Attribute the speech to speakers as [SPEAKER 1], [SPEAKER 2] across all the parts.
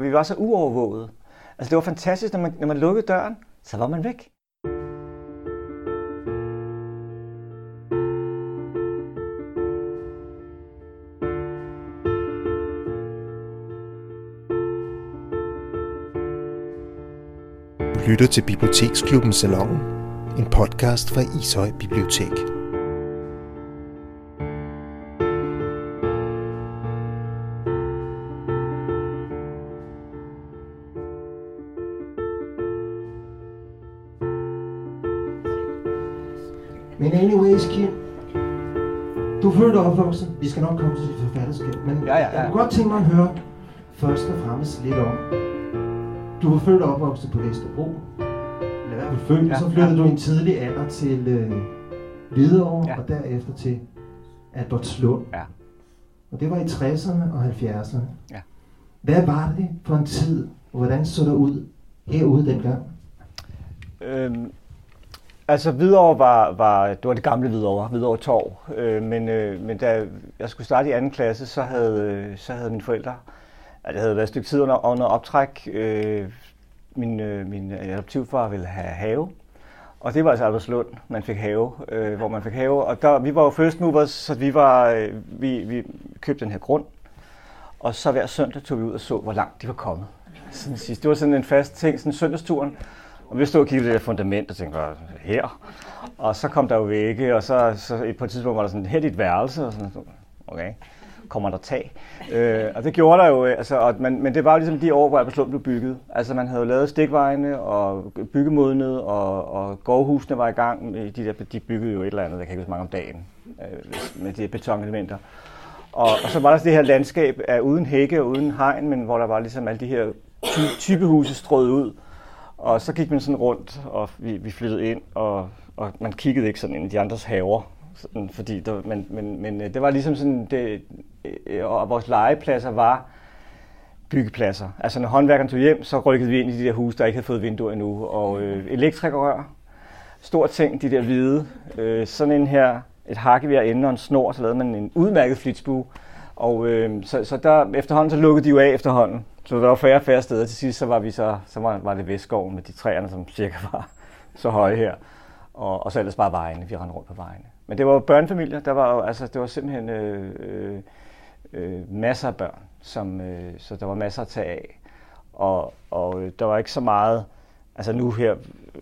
[SPEAKER 1] Vi var så uovervåget. Altså det var fantastisk, når man, når man lukkede døren, så var man væk.
[SPEAKER 2] Lytter til Biblioteksklubben Salongen, en podcast fra Ishøj Bibliotek.
[SPEAKER 3] Vi skal nok komme til dit forfatterskab. Men
[SPEAKER 1] Ja, ja, ja.
[SPEAKER 3] jeg kunne godt tænke mig at høre først og fremmest lidt om. Du er født og opvokset på Vesterbro. Eller i hvert fald født,
[SPEAKER 1] Ja,
[SPEAKER 3] så flyttede
[SPEAKER 1] ja.
[SPEAKER 3] du i en tidlig alder til øh, Hvidovre
[SPEAKER 1] Ja.
[SPEAKER 3] og derefter til Albertslund.
[SPEAKER 1] Ja.
[SPEAKER 3] Og det var i 60'erne og 70'erne.
[SPEAKER 1] Ja.
[SPEAKER 3] Hvad var det for en tid, og hvordan så det ud herude dengang?
[SPEAKER 1] Øhm, altså Hvidovre var, var, det var det gamle Hvidovre, Hvidovre Torv. Øh, men, øh, men da jeg skulle starte i anden klasse, så havde, øh, så havde mine forældre, at det havde været et stykke tid under, under optræk, øh, min, øh, min adoptivfar ville have have. Og det var altså Albertslund, man fik have, øh, hvor man fik have. Og der, vi var jo first movers, så vi, var, øh, vi, vi købte den her grund. Og så hver søndag tog vi ud og så, hvor langt de var kommet. Sådan sidst. Det var sådan en fast ting, sådan søndagsturen. Og vi stod og kiggede på det der fundament og tænkte, her. Og så kom der jo vægge, og så, så på et tidspunkt var der sådan, her er dit værelse, og sådan, okay, kommer der tag? Øh, og det gjorde der jo, øh, altså, og, men, men det var jo ligesom de år, hvor Albertslund blev bygget. Altså man havde jo lavet stikvejene og byggemodnet, og, og gårdhusene var i gang. med De, der, de byggede jo et eller andet, jeg kan ikke huske mange om dagen, øh, med de her betonelementer. Og, og så var der det her landskab af uden hække og uden hegn, men hvor der var ligesom alle de her ty- typehuse strøget ud. Og så gik man sådan rundt, og vi, vi flyttede ind, og, og man kiggede ikke sådan ind i de andres haver. Sådan, fordi der, men, men, men øh, det var ligesom sådan, det, øh, og vores legepladser var byggepladser. Altså når håndværkerne tog hjem, så rykkede vi ind i de der huse, der ikke havde fået vinduer endnu. Og øh, elektrikerrør, stor ting, de der hvide. Øh, sådan en her, et hakkevær ende og en snor, så lavede man en udmærket flitsbue. Og øh, så, så der, efterhånden så lukkede de jo af efterhånden. Så der var færre og færre steder. Til sidst så var, vi så, så var, var det Vestskoven med de træerne, som cirka var så høje her. Og, og så ellers bare vejene. Vi rendte rundt på vejene. Men det var jo børnefamilier. Der var jo, altså, det var simpelthen øh, øh, øh, masser af børn. Som, øh, så der var masser at tage af. Og, og øh, der var ikke så meget... Altså nu her, øh,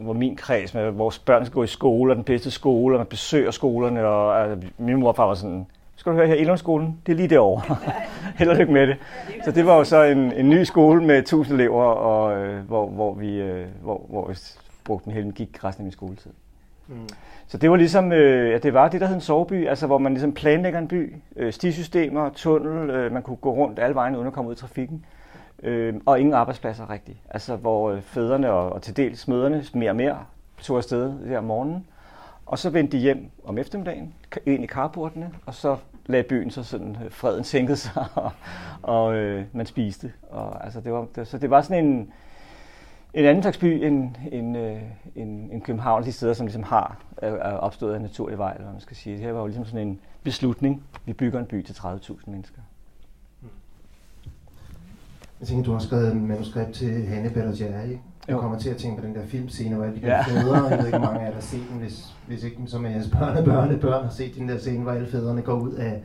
[SPEAKER 1] hvor min kreds med, vores børn skal gå i skole, og den bedste skole, og man besøger skolerne, og altså, min mor og far var sådan, skal du høre her, Elundsskolen, det er lige derovre. Held og lykke med det. Så det var jo så en, en ny skole med 1000 elever, og, øh, hvor, hvor, vi, øh, hvor, hvor vi brugte den hele, gik resten af min skoletid.
[SPEAKER 3] Mm.
[SPEAKER 1] Så det var ligesom, øh, ja, det var det, der hed en soveby, altså hvor man ligesom planlægger en by, øh, stisystemer, tunnel, øh, man kunne gå rundt alle vejen uden at komme ud i trafikken, øh, og ingen arbejdspladser rigtigt. Altså hvor øh, fædrene og, og til dels møderne mere og mere tog afsted der om morgenen, og så vendte de hjem om eftermiddagen, ind i carportene, og så lagde byen så sådan, øh, freden sænkede sig, og, og øh, man spiste. Og, altså, det var, det, så det var sådan en, en anden slags by end, end, øh, end, end København, de steder, som ligesom har er, er opstået af naturlig vej, eller hvad man skal sige. Det her var jo ligesom sådan en beslutning. Vi bygger en by til 30.000 mennesker. Hmm.
[SPEAKER 3] Jeg tænker, du har skrevet en manuskript til Hannibal og Jerry. Jeg kommer til at tænke på den der filmscene, hvor alle de
[SPEAKER 1] Ja.
[SPEAKER 3] ja. fædre, jeg ved ikke, mange af jer der har set den, hvis, hvis ikke så med jeres børne, børne, børn har set den der scene, hvor alle fædrene går ud af,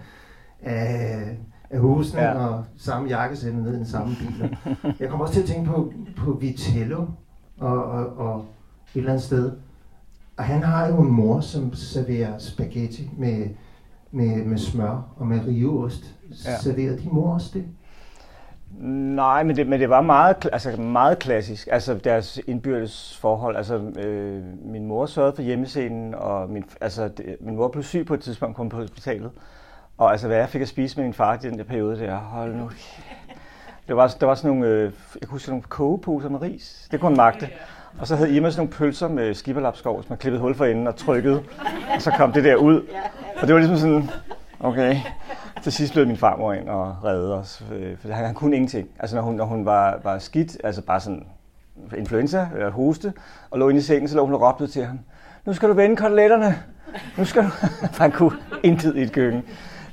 [SPEAKER 3] af, af husene
[SPEAKER 1] Ja.
[SPEAKER 3] og samme jakkesæt ned i den samme bil. Jeg kommer også til at tænke på, på Vitello og, og, og et eller andet sted. Og han har jo en mor, som serverer spaghetti med, med, med smør og med riveost.
[SPEAKER 1] Ja.
[SPEAKER 3] Serverer de mor også det?
[SPEAKER 1] Nej, men det, men det var meget, altså meget klassisk. Altså deres indbyrdes forhold. Altså øh, min mor sørgede for hjemmescenen, og min, altså, det, min mor blev syg på et tidspunkt, kom på hospitalet. Og altså, hvad jeg fik at spise med min far i den der periode der, hold nu. Det var, der var sådan nogle, øh, jeg kunne huske nogle kogeposer med ris. Det kunne han magte. Og så havde Irma sådan nogle pølser med skibberlapskov, som man klippede hul for enden og trykkede. Og så kom det der ud. Og det var ligesom sådan, okay. Til sidst blev min farmor ind og redde os, øh, for han, kunne ingenting. Altså når hun, når hun var, var skidt, altså bare sådan influenza, eller hoste, og lå inde i sengen, så lå hun og råbte til ham, nu skal du vende koteletterne, nu skal du... for han kunne intet i et køkken.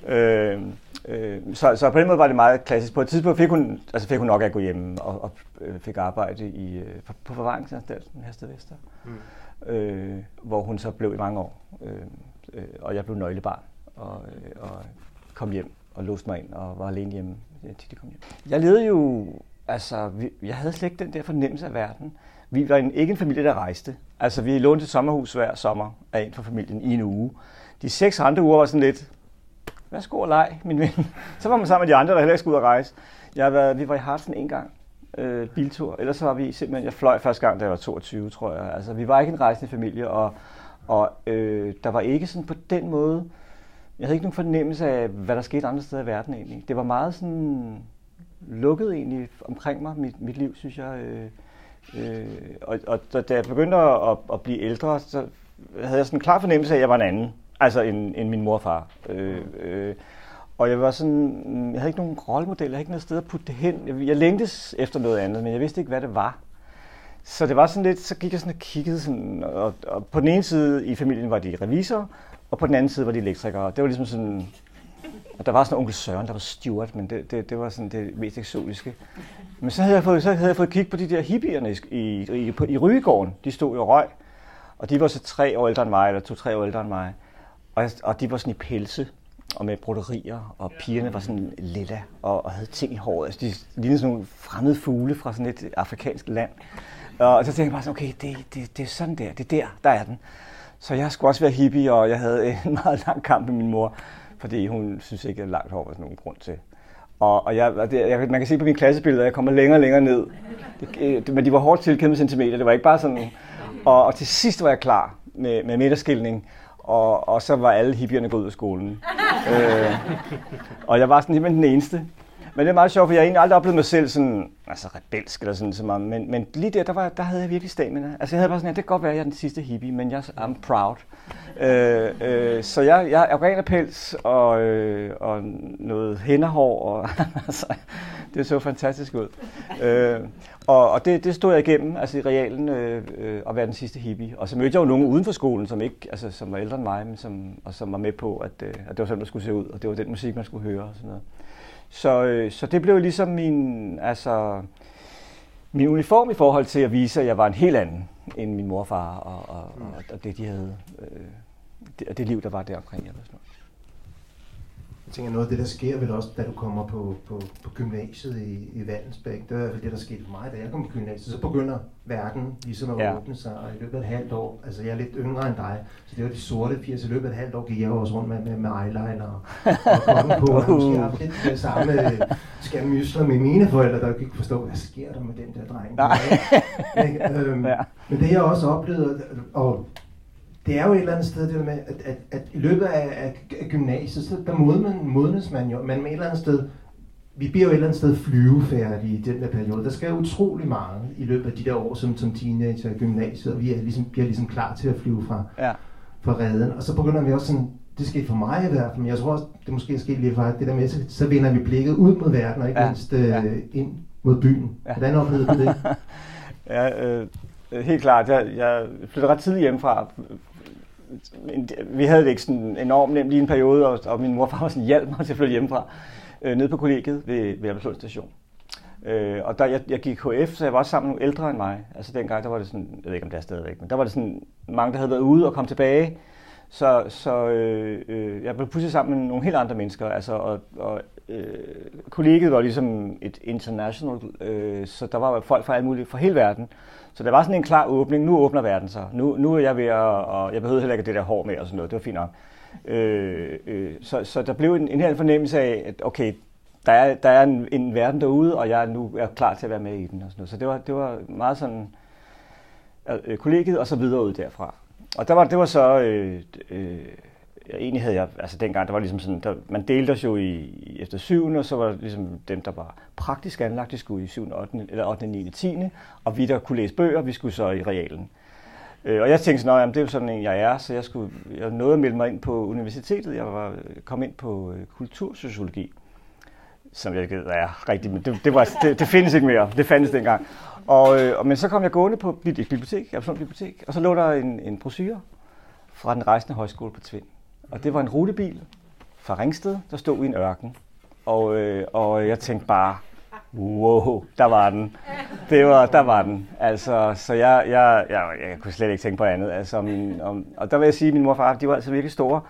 [SPEAKER 1] Øh, Øh, så, så på den måde var det meget klassisk. På et tidspunkt fik hun, altså fik hun nok at gå hjem og, og øh, fik arbejde i, øh, på, på forvaringsanstalten Hersted Vester, mm. øh, hvor hun så blev i mange år. Øh, øh, og jeg blev nøglebarn og, øh, og kom hjem og låste mig ind og var alene hjemme, øh, til de kom hjem. Jeg levede jo, altså, vi, jeg havde slet ikke den der fornemmelse af verden. Vi var en, ikke en familie, der rejste. Altså, vi lånte et sommerhus hver sommer af en fra familien i en uge. De seks andre uger var sådan lidt, værsgo og leg, min ven. Så var man sammen med de andre, der heller ikke skulle ud og rejse. Jeg har været, vi var i Hartsen en gang, øh, biltur. Ellers så var vi simpelthen, jeg fløj første gang, da jeg var 22, tror jeg. Altså, vi var ikke en rejsende familie, og, og øh, der var ikke sådan på den måde, jeg havde ikke nogen fornemmelse af, hvad der skete andre steder i verden egentlig. Det var meget sådan lukket egentlig omkring mig, mit, mit liv, synes jeg. Øh, øh, og, og da jeg begyndte at, at blive ældre, så havde jeg sådan en klar fornemmelse af, at jeg var en anden. Altså end, end min mor og far. Øh, øh, og jeg var sådan, jeg havde ikke nogen rollemodel, jeg havde ikke noget sted at putte det hen. Jeg, jeg længtes efter noget andet, men jeg vidste ikke, hvad det var. Så det var sådan lidt, så gik jeg sådan og kiggede sådan, og, og på den ene side i familien var de revisorer, og på den anden side var de elektrikere. Det var ligesom sådan, og der var sådan en onkel Søren, der var steward, men det, det, det var sådan det mest eksotiske. Men så havde jeg fået, så havde jeg fået kig på de der hippierne i, i, i, i Rygegården. De stod jo røg, og de var så tre år ældre end mig, eller to-tre år ældre end mig. Og, jeg, og de var sådan i pelse og med broderier, og pigerne var sådan lilla og, og havde ting i håret. Altså, de lignede sådan nogle fremmede fugle fra sådan et afrikansk land. Og så tænkte jeg bare sådan, okay, det, det, det er sådan der, det er der, der er den. Så jeg skulle også være hippie, og jeg havde en meget lang kamp med min mor, fordi hun synes ikke, at langt hår var sådan nogen grund til. Og, og jeg, det, jeg, man kan se på mine klassebilleder, at jeg kommer længere og længere ned. Det, øh, det, men de var hårdt tilkæmpet centimeter, det var ikke bare sådan. Og, og til sidst var jeg klar med, med midterskilning, og, og så var alle hippierne gået ud af skolen. øh, og jeg var sådan helt den eneste. Men det er meget sjovt, for jeg har egentlig aldrig oplevet mig selv sådan, altså rebelsk eller sådan så meget, men, men lige der, der, var, der havde jeg virkelig stamina. Altså jeg havde bare sådan, ja, det kan godt være, at jeg er den sidste hippie, men jeg er proud. Øh, øh, så jeg, jeg er ren af pels og, øh, og noget hænderhår, og altså, det så fantastisk ud. Øh, og, og det, det stod jeg igennem, altså i realen, øh, øh, at være den sidste hippie. Og så mødte jeg jo nogen uden for skolen, som ikke, altså som var ældre end mig, men som, og som var med på, at, øh, at det var sådan, det skulle se ud, og det var den musik, man skulle høre og sådan noget. Så, øh, så det blev ligesom min, altså, min uniform i forhold til at vise, at jeg var en helt anden end min mor og og, og, og, og det, de havde, øh, det, det liv, der var der omkring. Jeg, sådan
[SPEAKER 3] jeg tænker, noget af det, der sker vel også, da du kommer på, på, på gymnasiet i, i Vandensbæk, det var i hvert fald det, der skete for mig, da jeg kom på gymnasiet. Så begynder verden ligesom at ja. åbne sig, og i løbet af et halvt år, altså jeg er lidt yngre end dig, så det var de sorte 80, i løbet af et halvt år gik jeg også rundt med, med, med eyeliner og, og på, og måske har lidt det samme skamysler med mine forældre, der ikke forstå, hvad sker der med den der dreng?
[SPEAKER 1] Nej.
[SPEAKER 3] øhm, ja. Men det jeg også oplevede, og det er jo et eller andet sted det med, at, at, at i løbet af, af, af gymnasiet, så der modnes, modnes man jo, men med et eller andet sted, vi bliver jo et eller andet sted flyvefærdige i den der periode. Der skal utrolig meget i løbet af de der år som, som teenager i gymnasiet, og vi er ligesom, bliver ligesom klar til at flyve fra, ja. fra redden. Og så begynder vi også sådan, det skete for mig i hvert fald, men jeg tror også, det måske er sket lige for det der med, så, så vender vi blikket ud mod verden, og ikke ja. mindst øh, ja. ind mod byen. Ja. Hvordan oplevede du det?
[SPEAKER 1] ja, øh, helt klart. Jeg, jeg flyttede ret tidligt hjemmefra, vi havde det ikke sådan enormt nemt lige en periode, og, og min morfar var sådan hjalp mig til at flytte hjemmefra, øh, ned på kollegiet ved, ved Albertslund station. Øh, og der, jeg, jeg gik HF, så jeg var også sammen med nogle ældre end mig. Altså dengang, der var det sådan, jeg ved ikke om det er stadigvæk, men der var det sådan mange, der havde været ude og kom tilbage. Så, så øh, øh, jeg blev pludselig sammen med nogle helt andre mennesker. Altså, og, og øh, kollegiet var ligesom et international, øh, så der var folk fra alle mulige, fra hele verden. Så der var sådan en klar åbning. Nu åbner verden sig. Nu, nu er jeg ved at, og jeg behøvede heller ikke det der hår med og sådan noget. Det var fint nok. Øh, øh, så, så der blev en, en hel fornemmelse af, at okay, der er, der er en, en verden derude, og jeg er nu er klar til at være med i den. Og sådan noget. Så det var, det var meget sådan øh, kollegiet og så videre ud derfra. Og der var, det var så øh, øh, egentlig havde jeg, altså dengang, der var ligesom sådan, der, man delte os jo i, efter 7. og så var det ligesom dem, der var praktisk anlagt, de skulle i 7. 8. eller 8. 9. 10. Og vi, der kunne læse bøger, vi skulle så i realen. Øh, og jeg tænkte sådan, at det er jo sådan en, jeg er, så jeg, skulle, jeg nåede at melde mig ind på universitetet. Jeg var kom ind på øh, kultursociologi, som jeg ved er rigtigt, men det, det, var, det, det findes ikke mere. Det fandtes dengang. Og, øh, men så kom jeg gående på et bibliotek, Absolut Bibliotek, og så lå der en, en brochure fra den rejsende højskole på Tvind. Og det var en rutebil fra Ringsted, der stod i en ørken. Og, øh, og jeg tænkte bare, wow, der var den. Det var, der var den. Altså, så jeg, jeg, jeg, jeg kunne slet ikke tænke på andet. Altså, min, om, og der vil jeg sige, at min mor og far, de var altså virkelig store.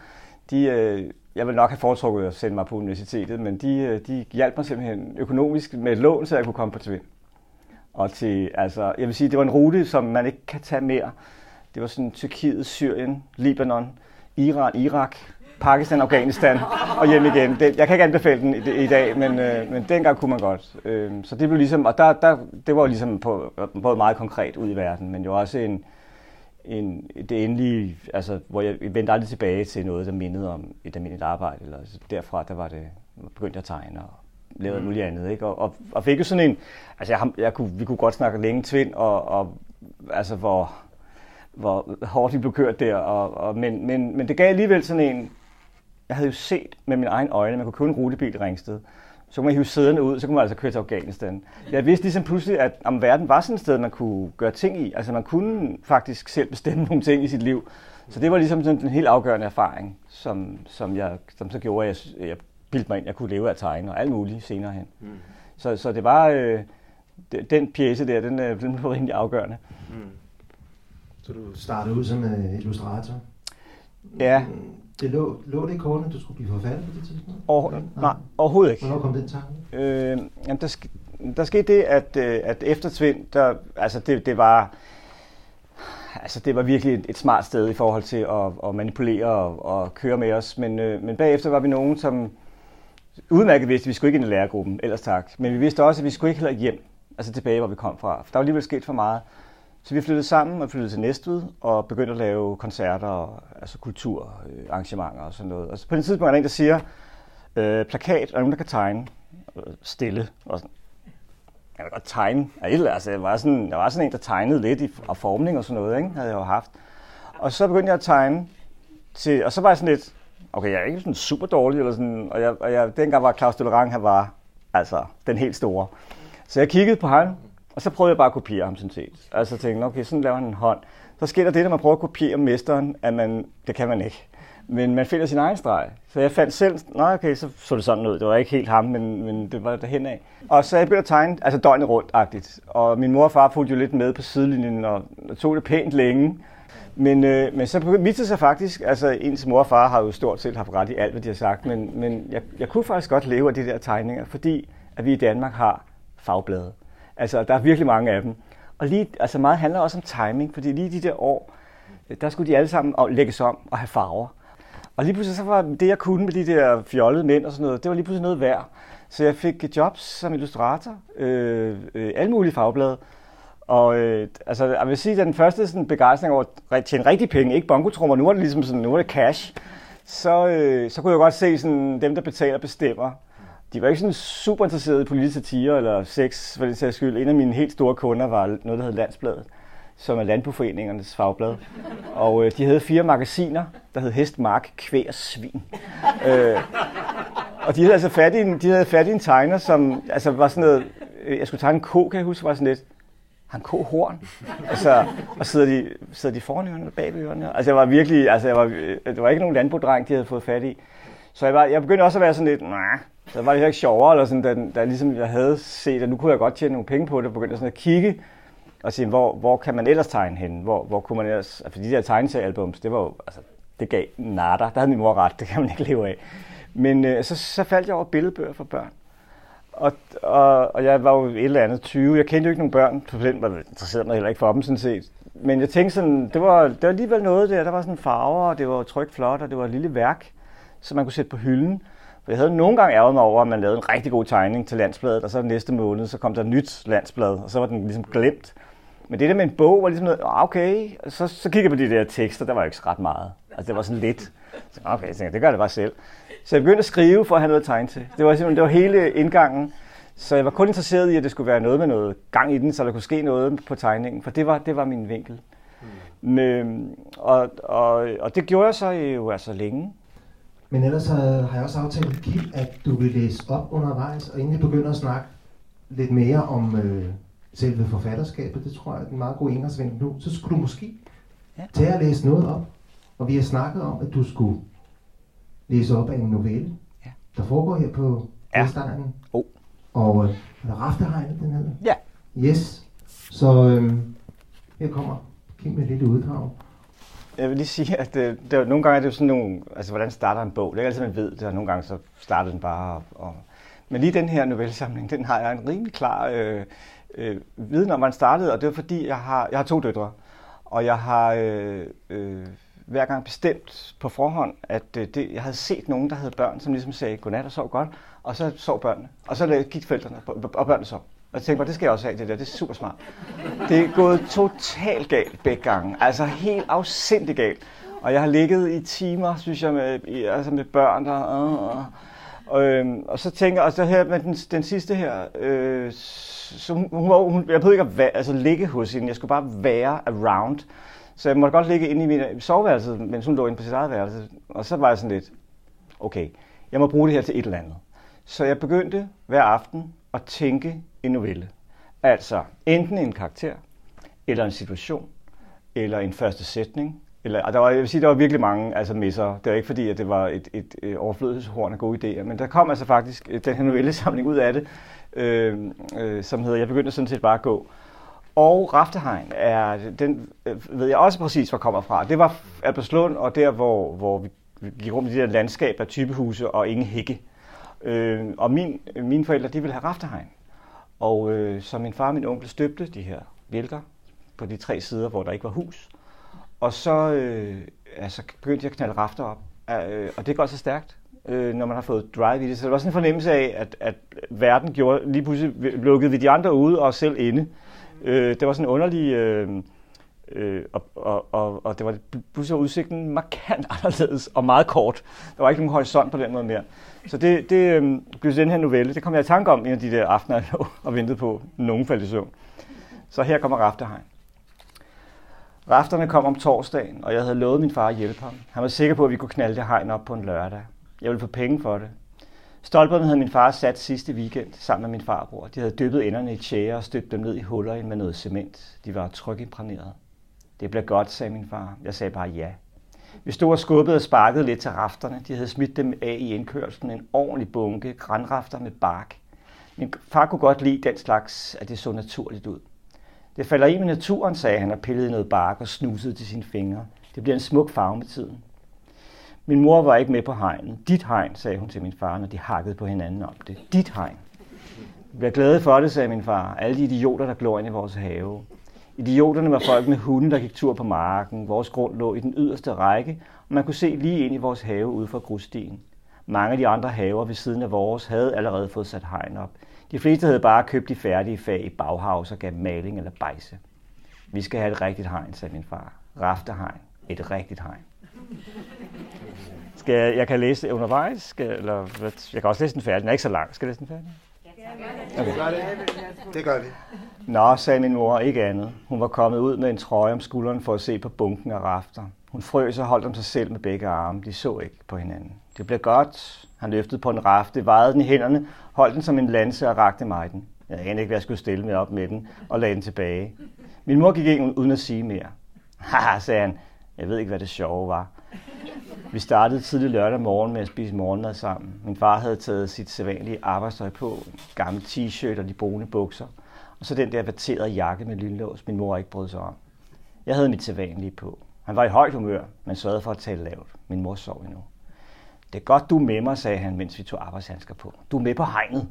[SPEAKER 1] De, øh, jeg ville nok have foretrukket at sende mig på universitetet, men de, øh, de hjalp mig simpelthen økonomisk med et lån, så jeg kunne komme på Tvind. Og til, altså, jeg vil sige, det var en rute, som man ikke kan tage mere. Det var sådan Tyrkiet, Syrien, Libanon, Iran, Irak, Pakistan, Afghanistan og hjem igen. Det, jeg kan ikke anbefale den i, i dag, men, øh, men dengang kunne man godt. Øh, så det blev ligesom, og der, der, det var ligesom på, både meget konkret ud i verden, men jo også en, en, det endelige, altså, hvor jeg vendte aldrig tilbage til noget, der mindede om et almindeligt arbejde. Eller, altså, derfra, der var det, begyndte jeg at tegne og lavede mm. muligt andet. Ikke? Og, og, og fik jo sådan en, altså jeg, jeg kunne, vi kunne godt snakke længe tvind, og, og altså hvor, hvor hårdt de blev kørt der. Og, og, men, men, men det gav alligevel sådan en, jeg havde jo set med mine egne øjne, man kunne købe en rutebil i Ringsted. Så kunne man hive sæderne ud, så kunne man altså køre til Afghanistan. Jeg vidste ligesom pludselig, at om verden var sådan et sted, man kunne gøre ting i. Altså man kunne faktisk selv bestemme nogle ting i sit liv. Så det var ligesom sådan en helt afgørende erfaring, som, som, jeg, som så gjorde, at jeg, jeg bildte mig ind, jeg kunne leve af tegne og alt muligt senere hen. Mm. Så, så det var, øh, den pjæse der, den, øh, den var rimelig afgørende. Mm.
[SPEAKER 3] Så du startede ud som uh, illustrator?
[SPEAKER 1] Ja.
[SPEAKER 3] Det lå, lå det i korten, at du skulle blive forfatter på det tidspunkt?
[SPEAKER 1] Over, nej, nej, overhovedet ikke.
[SPEAKER 3] Hvornår kom den tanke?
[SPEAKER 1] Øh, jamen, der, der skete det, at, øh, at efter Tvind, der, altså det, det var... Altså, det var virkelig et, et smart sted i forhold til at, at manipulere og, og køre med os. Men, øh, men bagefter var vi nogen, som udmærket vidste, at vi skulle ikke ind i lærergruppen, ellers tak. Men vi vidste også, at vi skulle ikke heller hjem, altså tilbage, hvor vi kom fra. For der var alligevel sket for meget. Så vi flyttede sammen og flyttede til Næstved og begyndte at lave koncerter, og, altså kulturarrangementer øh, og sådan noget. Og så på den tidspunkt er der en, der siger, øh, plakat, og nogen, der kan tegne øh, stille. Og sådan, jeg kan godt tegne. Altså, jeg, var sådan, jeg var sådan en, der tegnede lidt i og formning og sådan noget, ikke? havde jeg jo haft. Og så begyndte jeg at tegne, til, og så var jeg sådan lidt, okay, jeg er ikke sådan super dårlig, eller sådan, og, jeg, og jeg, dengang var Claus Delerang, han var altså den helt store. Så jeg kiggede på ham, og så prøvede jeg bare at kopiere ham sådan set. Altså tænkte, okay, sådan laver han en hånd. Så sker der det, når man prøver at kopiere mesteren, at man, det kan man ikke. Men man finder sin egen streg. Så jeg fandt selv, nej okay, så så det sådan ud. Det var ikke helt ham, men, men det var derhen af. Og så jeg begyndte at tegne, altså døgnet rundt-agtigt. Og min mor og far fulgte jo lidt med på sidelinjen, og tog det pænt længe. Men, øh, men så viste det sig faktisk, altså ens mor og far har jo stort set haft ret i alt, hvad de har sagt, men, men jeg, jeg kunne faktisk godt leve af de der tegninger, fordi at vi i Danmark har fagblade. Altså, der er virkelig mange af dem. Og lige, altså meget handler også om timing, fordi lige de der år, øh, der skulle de alle sammen lægges om og have farver. Og lige pludselig så var det, jeg kunne med de der fjollede mænd og sådan noget, det var lige pludselig noget værd. Så jeg fik jobs som illustrator, øh, øh, alle mulige fagblade. Og øh, altså, jeg vil sige, at den første sådan, begejstring over at tjene rigtig penge, ikke bongotrummer, nu er det ligesom sådan, nu er det cash, så, øh, så kunne jeg godt se sådan, dem, der betaler, bestemmer de var ikke sådan super interesserede i politisk satire eller sex, for den sags skyld. En af mine helt store kunder var noget, der hed Landsbladet, som er Landboforeningernes fagblad. Og øh, de havde fire magasiner, der hed Hest, Mark, Kvæg og Svin. øh, og de havde altså fat i en, de havde fat i en tegner, som altså var sådan noget, øh, jeg skulle tegne en ko, kan jeg huske, var sådan lidt, han ko horn. Altså, og sidder de, sidder de foran ørerne eller bag ørerne? Altså, jeg var virkelig, altså, jeg var, øh, det var ikke nogen landbodreng, de havde fået fat i. Så jeg, var, jeg begyndte også at være sådan lidt, nej, så var det ikke sjovere, eller sådan, da, da ligesom jeg havde set, at nu kunne jeg godt tjene nogle penge på det, begyndte sådan at kigge og sige, hvor, hvor kan man ellers tegne hen? Hvor, hvor kunne man ellers, altså de der tegneseriealbums, det var jo, altså, det gav nada. Der havde min mor ret, det kan man ikke leve af. Men øh, så, så faldt jeg over billedbøger for børn. Og, og, og jeg var jo et eller andet 20. Jeg kendte jo ikke nogen børn, på den var interesseret mig heller ikke for dem sådan set. Men jeg tænkte sådan, det var, det var alligevel noget der. Der var sådan farver, og det var trygt flot, og det var et lille værk, som man kunne sætte på hylden. For jeg havde nogle gange ærget mig over, at man lavede en rigtig god tegning til landsbladet, og så næste måned, så kom der et nyt landsblad, og så var den ligesom glemt. Men det der med en bog var ligesom noget, ah, okay, så, så kiggede jeg på de der tekster, der var jo ikke ret meget. Altså det var sådan lidt. Så, okay, jeg tænkte, det gør det bare selv. Så jeg begyndte at skrive for at have noget at tegne til. Det var, simpelthen, det var hele indgangen. Så jeg var kun interesseret i, at det skulle være noget med noget gang i den, så der kunne ske noget på tegningen, for det var, det var min vinkel. Mm. Men, og, og, og det gjorde jeg så jo altså længe.
[SPEAKER 3] Men ellers har jeg også aftalt med Kip, at du vil læse op undervejs, og inden vi begynder at snakke lidt mere om øh, selve forfatterskabet, det tror jeg er en meget god indgangsvinkel nu, så skulle du måske ja. tage at læse noget op. Og vi har snakket om, at du skulle læse op af en novelle, ja. der foregår her på
[SPEAKER 1] Ja.
[SPEAKER 3] Vestegnen.
[SPEAKER 1] Oh.
[SPEAKER 3] Og øh, er det Raftehegnet, den hedder?
[SPEAKER 1] Ja.
[SPEAKER 3] Yes. Så øhm, her kommer Kim med et lille uddrag.
[SPEAKER 1] Jeg vil lige sige, at øh, det, det, nogle gange er det jo sådan nogle, altså hvordan starter en bog? Det er ikke altid, man ved det, og nogle gange så starter den bare. Og, og, men lige den her novellesamling, den har jeg en rimelig klar øh, øh, viden om, hvordan den startede, og det var fordi, jeg har, jeg har to døtre, og jeg har øh, øh, hver gang bestemt på forhånd, at øh, det, jeg havde set nogen, der havde børn, som ligesom sagde godnat og sov godt, og så sov børnene, og så gik forældrene, og børnene sov. Og jeg tænkte mig, det skal jeg også have, det der. Det er super smart. Det er gået totalt galt begge gange. Altså helt afsindig galt. Og jeg har ligget i timer, synes jeg, med, altså med børn der. Øh, øh. Og, øhm, og så tænker jeg, og så her med den, den sidste her, øh, så hun, hun, var, hun, jeg behøvede ikke at være, altså, ligge hos hende, jeg skulle bare være around. Så jeg måtte godt ligge inde i min øh, soveværelse, mens hun lå inde på sit eget værelse. Og så var jeg sådan lidt, okay, jeg må bruge det her til et eller andet. Så jeg begyndte hver aften at tænke en novelle. Altså enten en karakter, eller en situation, eller en første sætning. Eller, der var, jeg vil sige, der var virkelig mange altså misser. Det var ikke fordi, at det var et, et, et overflødighedshorn af gode idéer, men der kom altså faktisk øh, den her novellesamling ud af det, øh, øh, som hedder Jeg begyndte sådan set bare at gå. Og Raftehegn er, den øh, ved jeg også præcis, hvor kommer fra. Det var Albertslund, og der, hvor, hvor vi gik rundt i det der landskab af typehuse og ingen hække. Øh, og min, mine forældre, de ville have Raftehegn. Og øh, så min far og min onkel støbte de her bjælker på de tre sider, hvor der ikke var hus. Og så øh, altså, begyndte jeg at knalde rafter op. Øh, og det går så stærkt, øh, når man har fået drive i det. Så det var sådan en fornemmelse af, at, at verden gjorde, lige pludselig lukkede vi de andre ude og selv inde. Øh, det var sådan en underlig... Øh, Øh, og, og, og, og det var pludselig udsigten markant anderledes og meget kort. Der var ikke nogen horisont på den måde mere. Så det, det øh, blev den her novelle. Det kom jeg i tanke om en af de der aftener, jeg lå og ventede på, nogen faldt i søvn. Så her kommer Rafterhegn. Rafterne kom om torsdagen, og jeg havde lovet min far at hjælpe ham. Han var sikker på, at vi kunne knalde det hegn op på en lørdag. Jeg ville få penge for det. Stolperne havde min far sat sidste weekend sammen med min farbror. De havde dyppet enderne i tjære og støbt dem ned i huller med noget cement. De var trykimprægnerede. Det bliver godt, sagde min far. Jeg sagde bare ja. Vi stod og skubbede og sparkede lidt til rafterne. De havde smidt dem af i indkørslen. En ordentlig bunke grænrafter med bark. Min far kunne godt lide den slags, at det så naturligt ud. Det falder i med naturen, sagde han og pillede noget bark og snusede til sine fingre. Det bliver en smuk farve med tiden. Min mor var ikke med på hegnet. Dit hegn, sagde hun til min far, når de hakkede på hinanden om det. Dit hegn. Jeg bliver glade for det, sagde min far. Alle de idioter, der glår ind i vores have. Idioterne var folk med hunde, der gik tur på marken. Vores grund lå i den yderste række, og man kunne se lige ind i vores have ude fra grusstien. Mange af de andre haver ved siden af vores havde allerede fået sat hegn op. De fleste havde bare købt de færdige fag i baghavs og gav maling eller bejse. Vi skal have et rigtigt hegn, sagde min far. Raftehegn. Et rigtigt hegn. Skal jeg, jeg kan læse det undervejs, skal, eller jeg kan også læse den færdig. Den er ikke så lang. Skal jeg læse den færdig?
[SPEAKER 2] Okay. Det gør vi.
[SPEAKER 1] Nå, sagde min mor, ikke andet. Hun var kommet ud med en trøje om skulderen for at se på bunken af rafter. Hun frøs og holdt om sig selv med begge arme. De så ikke på hinanden. Det blev godt. Han løftede på en rafte, vejede den i hænderne, holdt den som en lanse og rakte mig den. Jeg anede ikke, hvad jeg skulle stille mig op med den, og lagde den tilbage. Min mor gik ind uden at sige mere. Haha, sagde han. Jeg ved ikke, hvad det sjove var. Vi startede tidlig lørdag morgen med at spise morgenmad sammen. Min far havde taget sit sædvanlige arbejdstøj på, en gammel t-shirt og de brune bukser, og så den der vaterede jakke med lynlås, min mor ikke brød sig om. Jeg havde mit sædvanlige på. Han var i højt humør, men sørgede for at tale lavt. Min mor sov endnu. Det er godt, du er med mig, sagde han, mens vi tog arbejdshandsker på. Du er med på hegnet.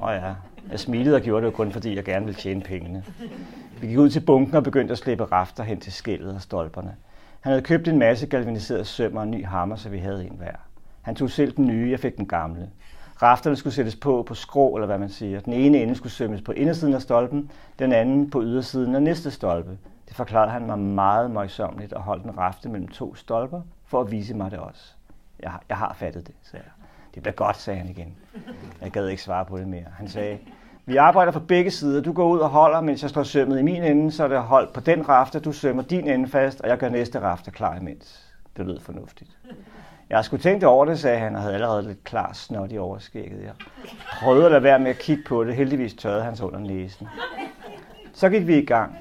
[SPEAKER 1] Og ja, jeg smilede og gjorde det kun, fordi jeg gerne ville tjene pengene. Vi gik ud til bunken og begyndte at slæbe rafter hen til skældet og stolperne. Han havde købt en masse galvaniseret søm og en ny hammer, så vi havde en hver. Han tog selv den nye, jeg fik den gamle. Rafterne skulle sættes på på skrå, eller hvad man siger. Den ene ende skulle sømmes på indersiden af stolpen, den anden på ydersiden af næste stolpe. Det forklarede han mig meget møjsommeligt og holdt en rafte mellem to stolper for at vise mig det også. Jeg, jeg har fattet det, sagde jeg. Det bliver godt, sagde han igen. Jeg gad ikke svare på det mere. Han sagde, vi arbejder fra begge sider. Du går ud og holder, mens jeg står sømmet i min ende, så er det holdt på den rafte. Du sømmer din ende fast, og jeg gør næste rafte klar imens. Det lød fornuftigt. Jeg skulle tænkt over det, sagde han, og havde allerede lidt klar snot i overskægget. Jeg prøvede at lade være med at kigge på det. Heldigvis tørrede hans under næsen. Så gik vi i gang.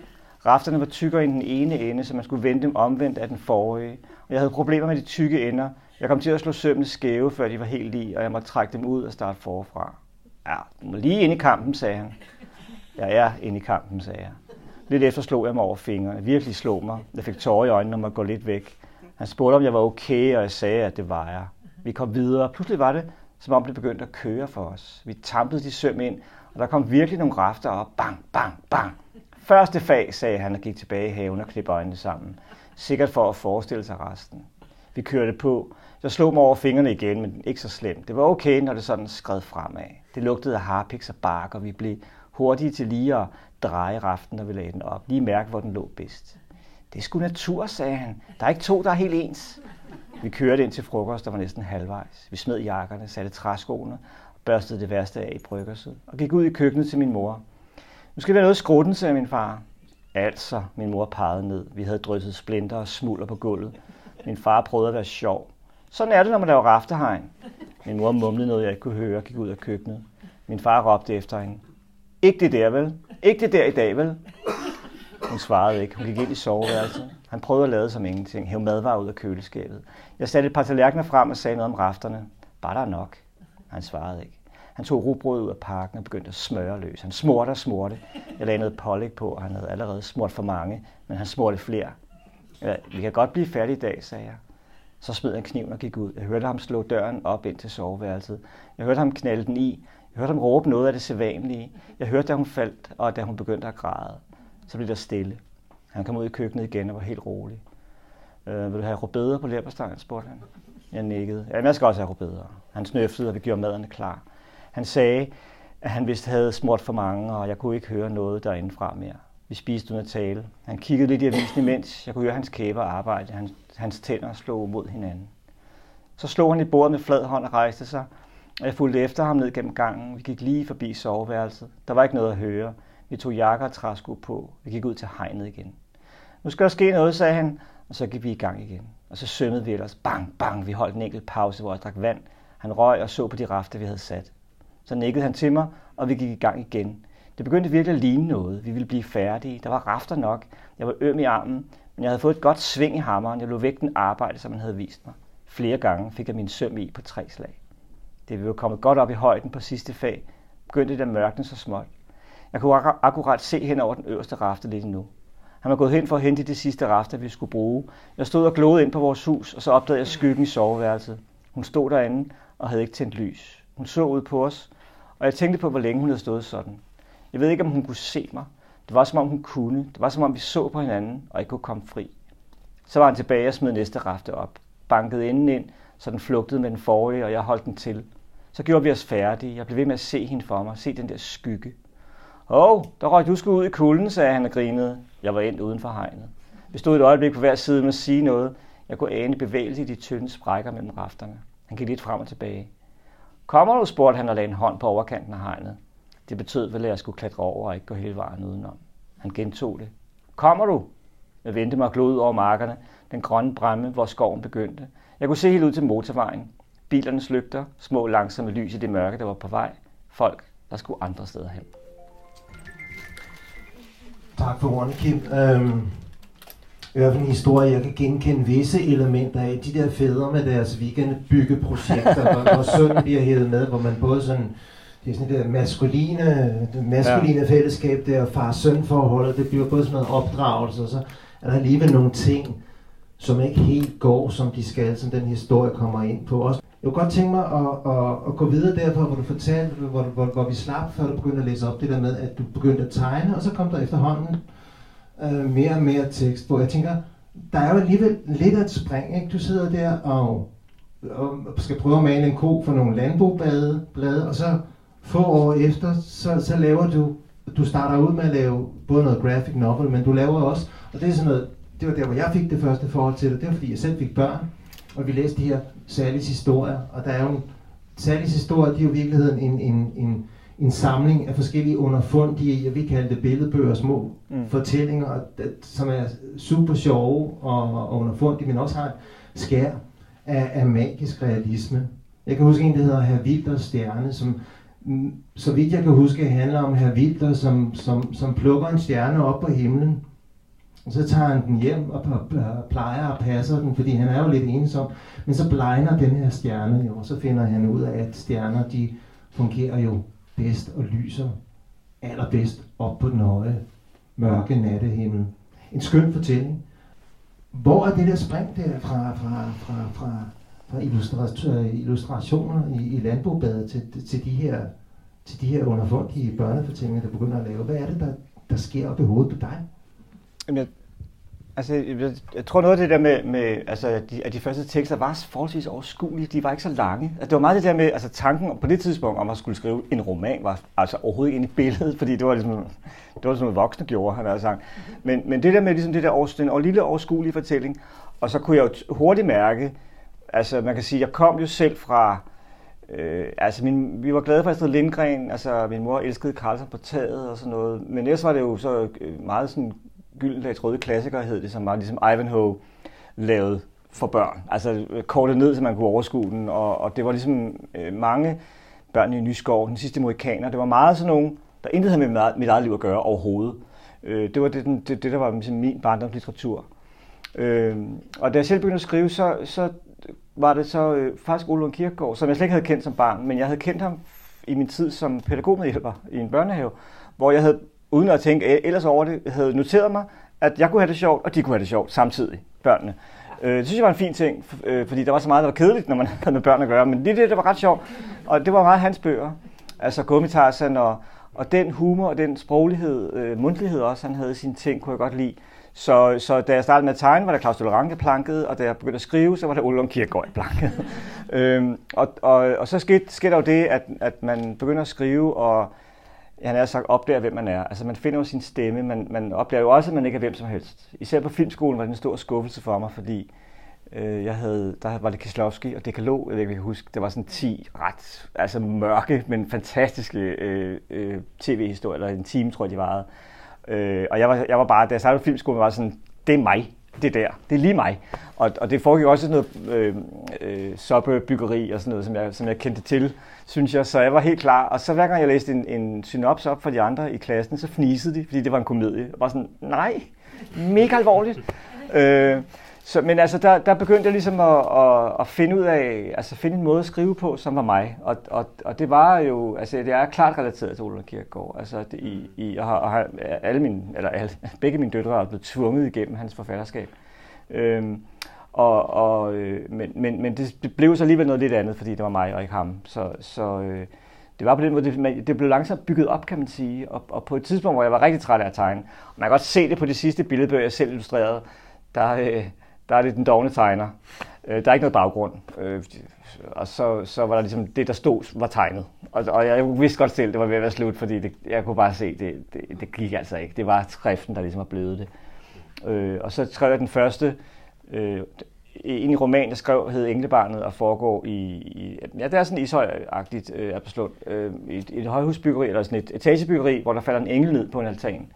[SPEAKER 1] Rafterne var tykkere end den ene ende, så man skulle vende dem omvendt af den forrige. Og jeg havde problemer med de tykke ender, Jeg kom til at slå sømmene skæve, før de var helt i, og jeg måtte trække dem ud og starte forfra. Ja, du må lige ind i kampen, sagde han. Jeg er inde i kampen, sagde jeg. Lidt efter slog jeg mig over fingrene. Virkelig slog mig. Jeg fik tårer i øjnene når man går lidt væk. Han spurgte, om jeg var okay, og jeg sagde, at det var jeg. Vi kom videre. Pludselig var det, som om det begyndte at køre for os. Vi tampede de søm ind, og der kom virkelig nogle rafter op. Bang, bang, bang. Første fag, sagde han og gik tilbage i haven og klippede øjnene sammen. Sikkert for at forestille sig resten. Vi kørte på. Jeg slog mig over fingrene igen, men ikke så slemt. Det var okay, når det sådan skred fremad. Det lugtede af harpiks og bark, og vi blev hurtige til lige at dreje raften, når vi lagde den op. Lige mærke, hvor den lå bedst. Det er sgu natur, sagde han. Der er ikke to, der er helt ens. Vi kørte ind til frokost, der var næsten halvvejs. Vi smed jakkerne, satte træskoene og børstede det værste af i bryggerset og gik ud i køkkenet til min mor. Nu skal vi have noget skrutten, sagde min far. Altså, min mor pegede ned. Vi havde drysset splinter og smulder på gulvet. Min far prøvede at være sjov. Sådan er det, når man laver raftehegn. Min mor mumlede noget, jeg ikke kunne høre, og gik ud af køkkenet. Min far råbte efter hende. Ikke det der, vel? Ikke det der i dag, vel? Hun svarede ikke. Hun gik ind i soveværelset. Han prøvede at lade som ingenting. Hæv madvarer ud af køleskabet. Jeg satte et par tallerkener frem og sagde noget om rafterne. Bare der nok. Han svarede ikke. Han tog rugbrød ud af pakken og begyndte at smøre løs. Han smurte og smurte. Jeg lagde noget pålæg på, og han havde allerede smurt for mange, men han smurte flere. Ja, vi kan godt blive færdige i dag, sagde jeg. Så smed han kniven og gik ud. Jeg hørte ham slå døren op ind til soveværelset. Jeg hørte ham knalde den i. Jeg hørte ham råbe noget af det sædvanlige. Jeg hørte, da hun faldt, og da hun begyndte at græde. Så blev der stille. Han kom ud i køkkenet igen og var helt rolig. Øh, vil du have rødbeder på læberstangen, spurgte han. Jeg nikkede. Ja, jeg skal også have rødbeder. Han snøftede, og vi gjorde maderne klar. Han sagde, at han vist havde smurt for mange, og jeg kunne ikke høre noget derindefra mere. Vi spiste uden at tale. Han kiggede lidt i avisen imens. Jeg kunne høre hans kæber arbejde. Hans, hans tænder slog mod hinanden. Så slog han i bordet med flad hånd og rejste sig, og jeg fulgte efter ham ned gennem gangen. Vi gik lige forbi soveværelset. Der var ikke noget at høre. Vi tog jakker og træsko på. Vi gik ud til hegnet igen. Nu skal der ske noget, sagde han, og så gik vi i gang igen. Og så sømmede vi ellers. Bang, bang. Vi holdt en enkelt pause, hvor jeg drak vand. Han røg og så på de rafter, vi havde sat. Så nikkede han til mig, og vi gik i gang igen. Det begyndte virkelig at ligne noget. Vi ville blive færdige. Der var rafter nok. Jeg var øm i armen, men jeg havde fået et godt sving i hammeren. Jeg lå vægten arbejde, som han havde vist mig. Flere gange fik jeg min søm i på tre slag. Det vi var kommet godt op i højden på sidste fag, begyndte det at mørkne så småt. Jeg kunne akkurat se hen over den øverste rafte lidt nu. Han var gået hen for at hente de sidste rafter, vi skulle bruge. Jeg stod og glodede ind på vores hus, og så opdagede jeg skyggen i soveværelset. Hun stod derinde og havde ikke tændt lys. Hun så ud på os, og jeg tænkte på, hvor længe hun havde stået sådan. Jeg ved ikke, om hun kunne se mig. Det var som om hun kunne. Det var som om vi så på hinanden og ikke kunne komme fri. Så var han tilbage og smed næste rafte op. Bankede inden ind, så den flugtede med den forrige, og jeg holdt den til. Så gjorde vi os færdige. Jeg blev ved med at se hende for mig. Se den der skygge. Åh, oh, der røg du skulle ud i kulden, sagde han og grinede. Jeg var endt uden for hegnet. Vi stod et øjeblik på hver side med at sige noget. Jeg kunne ane bevægelse i de tynde sprækker mellem rafterne. Han gik lidt frem og tilbage. Kommer du, spurgte han og lagde en hånd på overkanten af hegnet. Det betød vel, at jeg skulle klatre over og ikke gå hele vejen udenom. Han gentog det. Kommer du? Jeg vendte mig og glod over markerne, den grønne bremme, hvor skoven begyndte. Jeg kunne se helt ud til motorvejen. Bilernes lygter, små langsomme lys i det mørke, der var på vej. Folk, der skulle andre steder hen.
[SPEAKER 3] Tak for ordene, Kim. Øhm, i hvert fald en historie, jeg kan genkende visse elementer af. De der fædre med deres weekendbyggeprojekter, hvor, hvor sønnen bliver hævet med, hvor man både sådan det er sådan det der maskuline, det maskuline ja. fællesskab, der far-søn forholdet, det bliver både sådan noget opdragelse, og så er der alligevel nogle ting, som ikke helt går, som de skal, som den historie kommer ind på. Også, jeg kunne godt tænke mig at, at, at gå videre derfra, hvor du fortalte, hvor, hvor, hvor vi slap, før du begyndte at læse op det der med, at du begyndte at tegne, og så kom der efterhånden øh, mere og mere tekst på. Jeg tænker, der er jo alligevel lidt af et spring, ikke? Du sidder der og, og skal prøve at male en ko for nogle landboblade, og så få år efter, så, så laver du, du starter ud med at lave både noget graphic novel, men du laver også, og det er sådan noget, det var der, hvor jeg fik det første forhold til det, det var fordi jeg selv fik børn, og vi læste de her Sallys historier, og der er jo en, Sallys historier, de er jo i virkeligheden en, en, en, en samling af forskellige underfundige, jeg vil kalde det billedbøger, små mm. fortællinger, som er super sjove og, og underfundige, men også har et skær af, af magisk realisme. Jeg kan huske en, der hedder Herr Wilders Stjerne, som så vidt jeg kan huske, handler om herr Wilder, som, som, som plukker en stjerne op på himlen. Og så tager han den hjem og plejer og passer den, fordi han er jo lidt ensom. Men så blegner den her stjerne jo, og så finder han ud af, at stjerner de fungerer jo bedst og lyser allerbedst op på den høje, mørke nattehimmel. En skøn fortælling. Hvor er det der spring der fra, fra, fra, fra, fra øh, illustrationer i, i landbobadet til, til de her til de her underfundige børnefortællinger, der begynder at lave. Hvad er det, der, der sker op i hovedet på dig?
[SPEAKER 1] Jamen, altså, jeg, jeg tror noget af det der med, med altså, at de, at de første tekster var forholdsvis overskuelige. De var ikke så lange. Altså, det var meget det der med, altså tanken på det tidspunkt om at skulle skrive en roman, var altså overhovedet ikke ind i billedet, fordi det var ligesom, det var sådan noget voksne gjorde, han havde sagt. Men, men det der med ligesom det der den og lille overskuelige fortælling, og så kunne jeg jo hurtigt mærke, altså man kan sige, jeg kom jo selv fra, Øh, altså, min, vi var glade for Astrid Lindgren, altså min mor elskede Karlsson på taget og sådan noget, men ellers var det jo så øh, meget sådan Gyldendags røde klassiker hed det, som var ligesom Ivanhoe lavet for børn. Altså øh, kortet ned, så man kunne overskue den, og, og det var ligesom øh, mange børn i Nyskov, den sidste mohikaner, det var meget sådan nogen, der intet havde med mit eget liv at gøre overhovedet. Øh, det var det, det, det der var ligesom min barndomslitteratur. Øh, og da jeg selv begyndte at skrive, så, så var det så øh, faktisk Ole Lund Kirkegaard, som jeg slet ikke havde kendt som barn, men jeg havde kendt ham i min tid som pædagogmedhjælper i en børnehave, hvor jeg havde, uden at tænke ellers over det, havde noteret mig, at jeg kunne have det sjovt, og de kunne have det sjovt samtidig, børnene. Øh, det synes jeg var en fin ting, øh, fordi der var så meget, der var kedeligt, når man havde med børn at gøre, men lige det, der var ret sjovt, og det var meget hans bøger. Altså Gummitarsen og, og den humor og den sproglighed, øh, mundtlighed også, han havde sine ting, kunne jeg godt lide. Så, så da jeg startede med at tegne, var der Claus Ranke planket, og da jeg begyndte at skrive, så var der Ullum Lund Kierkegaard planket. øhm, og, og, og så skete, skete der jo det, at, at man begynder at skrive, og han har sagt, opdager, hvem man er. Altså man finder jo sin stemme, man, man opdager jo også, at man ikke er hvem som helst. Især på filmskolen var det en stor skuffelse for mig, fordi øh, jeg havde, der var det Kislovski og Dekalog, jeg ved ikke, jeg kan huske, det var sådan 10 ret altså mørke, men fantastiske øh, øh, tv-historier, eller en time, tror jeg, de varede. Øh, og jeg var, jeg var bare, da jeg startede filmskolen, var sådan, det er mig, det der, det er lige mig. Og, og det foregik også sådan noget øh, øh, soppebyggeri og sådan noget, som jeg, som jeg kendte til, synes jeg. Så jeg var helt klar. Og så hver gang jeg læste en, en synops op for de andre i klassen, så fnisede de, fordi det var en komedie. Jeg var sådan, nej, mega alvorligt. øh, så, men altså, der, der begyndte jeg ligesom at, at, at finde ud af, altså finde en måde at skrive på, som var mig. Og, og, og det var jo, altså det er klart relateret til Ole Kierkegaard. Altså det, i, i, og har, og har alle mine, eller alle, begge mine døtre er blevet tvunget igennem hans forfatterskab. Øhm, og, og, øh, men, men, men det, blev så alligevel noget lidt andet, fordi det var mig og ikke ham. Så, så øh, det var på den måde, det, det blev langsomt bygget op, kan man sige. Og, og på et tidspunkt, hvor jeg var rigtig træt af at tegne, og man kan godt se det på de sidste billedbøger, jeg selv illustrerede, der, øh, der er det den dogne tegner. Øh, der er ikke noget baggrund. Øh, og så, så var der ligesom, det der stod, var tegnet. Og, og jeg vidste godt selv, det var ved at være slut, fordi det, jeg kunne bare se, det, det, det gik altså ikke. Det var skriften, der ligesom var blevet det. Øh, og så skrev jeg den første, øh, en i roman, jeg skrev, hed Englebarnet og foregår i, i ja, det er sådan ishøjagtigt øh, øh, et, et højhusbyggeri, eller sådan et etagebyggeri, hvor der falder en engel ned på en altan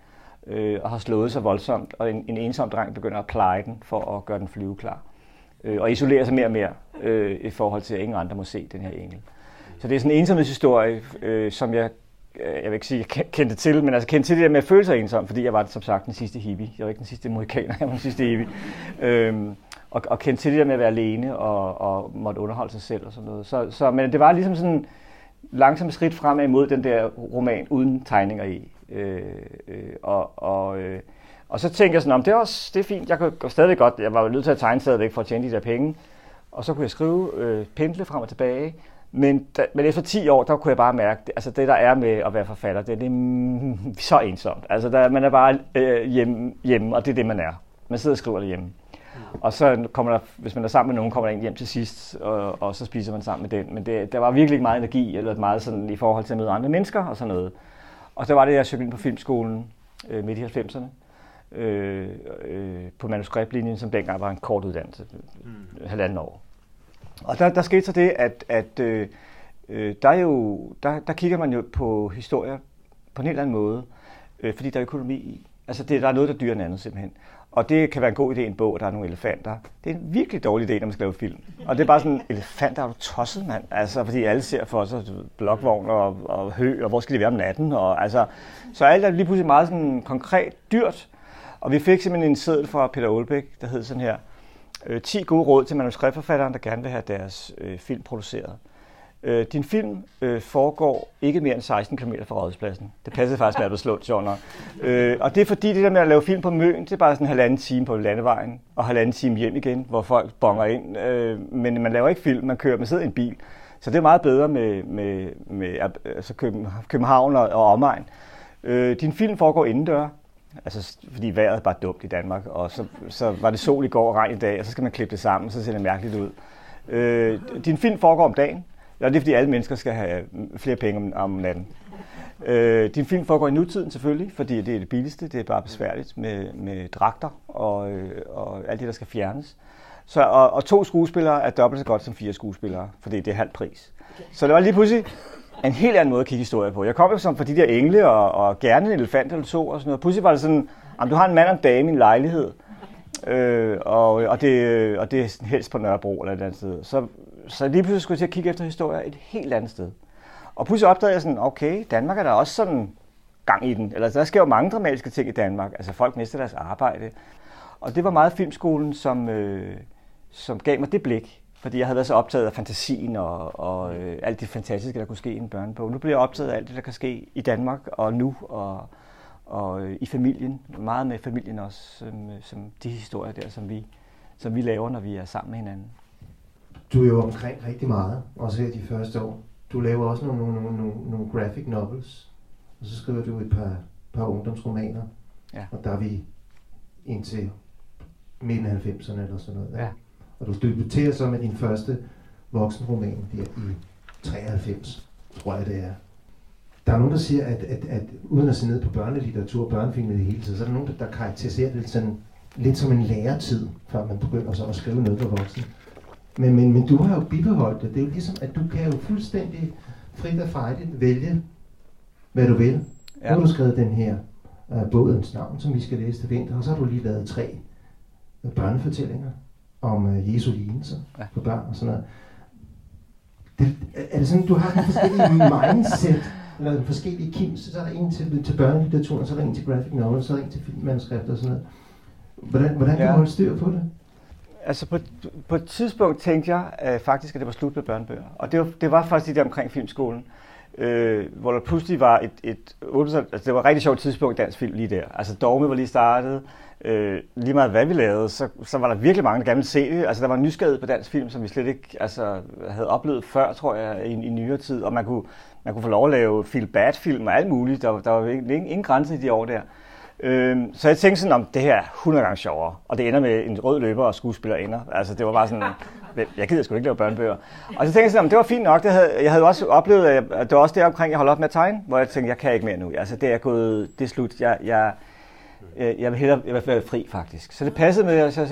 [SPEAKER 1] øh, og har slået sig voldsomt, og en, en ensom dreng begynder at pleje den for at gøre den flyve klar. Øh, og isolerer sig mere og mere øh, i forhold til, at ingen andre må se den her engel. Så det er sådan en ensomhedshistorie, øh, som jeg, øh, jeg vil ikke sige, jeg kendte til, men altså kendte til det der med at føle sig ensom, fordi jeg var som sagt den sidste hippie. Jeg var ikke den sidste mohikaner, jeg var den sidste hippie. Øhm, og, og kendte til det der med at være alene og, og måtte underholde sig selv og sådan noget. Så, så, men det var ligesom sådan langsomt skridt fremad imod den der roman uden tegninger i. Øh, øh, og, og, øh, og så tænkte jeg sådan, om det er også det er fint, jeg kunne stadig godt, jeg var jo nødt til at tegne stadigvæk for at tjene de der penge. Og så kunne jeg skrive, øh, pendle frem og tilbage. Men, da, men efter 10 år, der kunne jeg bare mærke, det, altså det der er med at være forfatter, det, det er mm, så ensomt. Altså der, man er bare øh, hjemme, hjemme, og det er det, man er. Man sidder og skriver derhjemme. Og så kommer der, hvis man er sammen med nogen, kommer der en hjem til sidst, og, og så spiser man sammen med den. Men det, der var virkelig ikke meget energi, eller meget sådan i forhold til at møde andre mennesker og sådan noget. Og så var det, jeg søgte ind på filmskolen øh, midt i 90'erne. Øh, øh, på manuskriptlinjen, som dengang var en kort uddannelse, mm. halvanden år. Og der, der skete så det, at, at øh, øh, der, er jo, der, der kigger man jo på historier på en helt anden måde, øh, fordi der er økonomi i. Altså det, der er noget, der dyrer end andet simpelthen. Og det kan være en god idé i en bog, der er nogle elefanter. Det er en virkelig dårlig idé, når man skal lave film. Og det er bare sådan, elefanter er du tosset, mand. Altså, fordi alle ser for sig blokvogn og, og hø, og hvor skal de være om natten? Og, altså, så alt er lige pludselig meget sådan konkret dyrt. Og vi fik simpelthen en seddel fra Peter Olbæk, der hed sådan her, øh, 10 gode råd til manuskriptforfatteren, der gerne vil have deres øh, film produceret. Øh, din film øh, foregår ikke mere end 16 km fra rådhuspladsen. Det passede faktisk med at du sjovt nok. Øh, og det er fordi, det der med at lave film på Møn, det er bare sådan en halvanden time på landevejen, og halvanden time hjem igen, hvor folk bonger ind. Øh, men man laver ikke film, man kører, man sidder i en bil. Så det er meget bedre med, med, med altså København og, og omegn. Øh, din film foregår indendør, altså, fordi vejret er bare dumt i Danmark, og så, så var det sol i går og regn i dag, og så skal man klippe det sammen, så ser det mærkeligt ud. Øh, din film foregår om dagen, Ja, det er fordi alle mennesker skal have mm, flere penge om, om natten. Øh, din film foregår i nutiden selvfølgelig, fordi det er det billigste, det er bare besværligt med, med dragter og, øh, og alt det, der skal fjernes. Så, og, og to skuespillere er dobbelt så godt som fire skuespillere, fordi det er halv pris. Så det var lige pludselig en helt anden måde at kigge historie på. Jeg kom jo som for de der engle og, og gerne en elefant eller to og sådan noget. Pludselig var det sådan, at du har en mand og en dame i en lejlighed, øh, og, og, det, og det er helst på Nørrebro eller et andet sted. Så, så lige pludselig skulle jeg til at kigge efter historier et helt andet sted. Og pludselig opdagede jeg sådan, okay, Danmark er der også sådan gang i den. Eller der sker jo mange dramatiske ting i Danmark. Altså folk mister deres arbejde. Og det var meget filmskolen, som, øh, som gav mig det blik. Fordi jeg havde været så optaget af fantasien og, og øh, alt det fantastiske, der kunne ske i en børnebog. Nu bliver jeg optaget af alt det, der kan ske i Danmark og nu og, og øh, i familien. Meget med familien også, som, øh, som de historier der, som vi, som vi laver, når vi er sammen med hinanden.
[SPEAKER 3] Du er jo omkring rigtig meget, også her de første år. Du laver også nogle, nogle, nogle, nogle graphic novels, og så skriver du et par, par ungdomsromaner. Ja. Og der er vi indtil midten af 90'erne eller sådan noget. Ja. Og du debuterer så med din første voksenroman der i 93, tror jeg det er. Der er nogen, der siger, at, at, at uden at se ned på børnelitteratur og børnefilm i det hele taget, så er der nogen, der, der karakteriserer det sådan, lidt som en læretid, før man begynder så at skrive noget for voksne. Men, men, men du har jo bibeholdt det. Det er jo ligesom, at du kan jo fuldstændig frit og frejdigt vælge, hvad du vil. Ja. Nu har du skrevet den her uh, bådens navn, som vi skal læse til vinter, og så har du lige lavet tre uh, børnefortællinger om uh, Jesu lignelse ja. for børn og sådan noget. Det, er det sådan, du har en forskellige mindset, eller forskellige kims, så er der en til, til børnelitteraturen, så er der en til graphic novel, så er der en til filmmanuskrifter og sådan noget. Hvordan, hvordan kan ja. du holde styr på det?
[SPEAKER 1] Altså på, på et tidspunkt tænkte jeg øh, faktisk, at det var slut med børnebøger. Og det var, det var faktisk det omkring filmskolen, øh, hvor der pludselig var et, et, altså det var et rigtig sjovt tidspunkt i dansk film lige der. Altså Dogme var lige startet, øh, lige meget hvad vi lavede, så, så var der virkelig mange, der gerne ville se det. Altså der var en nysgerrighed på dansk film, som vi slet ikke altså, havde oplevet før, tror jeg, i, i nyere tid. Og man kunne, man kunne få lov at lave feel bad film og alt muligt. Der, der var ingen, ingen grænse i de år der. Øhm, så jeg tænkte sådan, om det her er 100 gange sjovere. Og det ender med en rød løber og skuespiller ender. Altså det var bare sådan, jeg gider sgu ikke lave børnebøger. Og så tænkte jeg sådan, om det var fint nok. Det havde, jeg havde også oplevet, at det var også der omkring, jeg holdt op med at tegne, hvor jeg tænkte, jeg kan ikke mere nu. Altså det er gået, det er slut. Jeg, jeg, øh, jeg vil hellere jeg vil være fri faktisk. Så det passede med, at jeg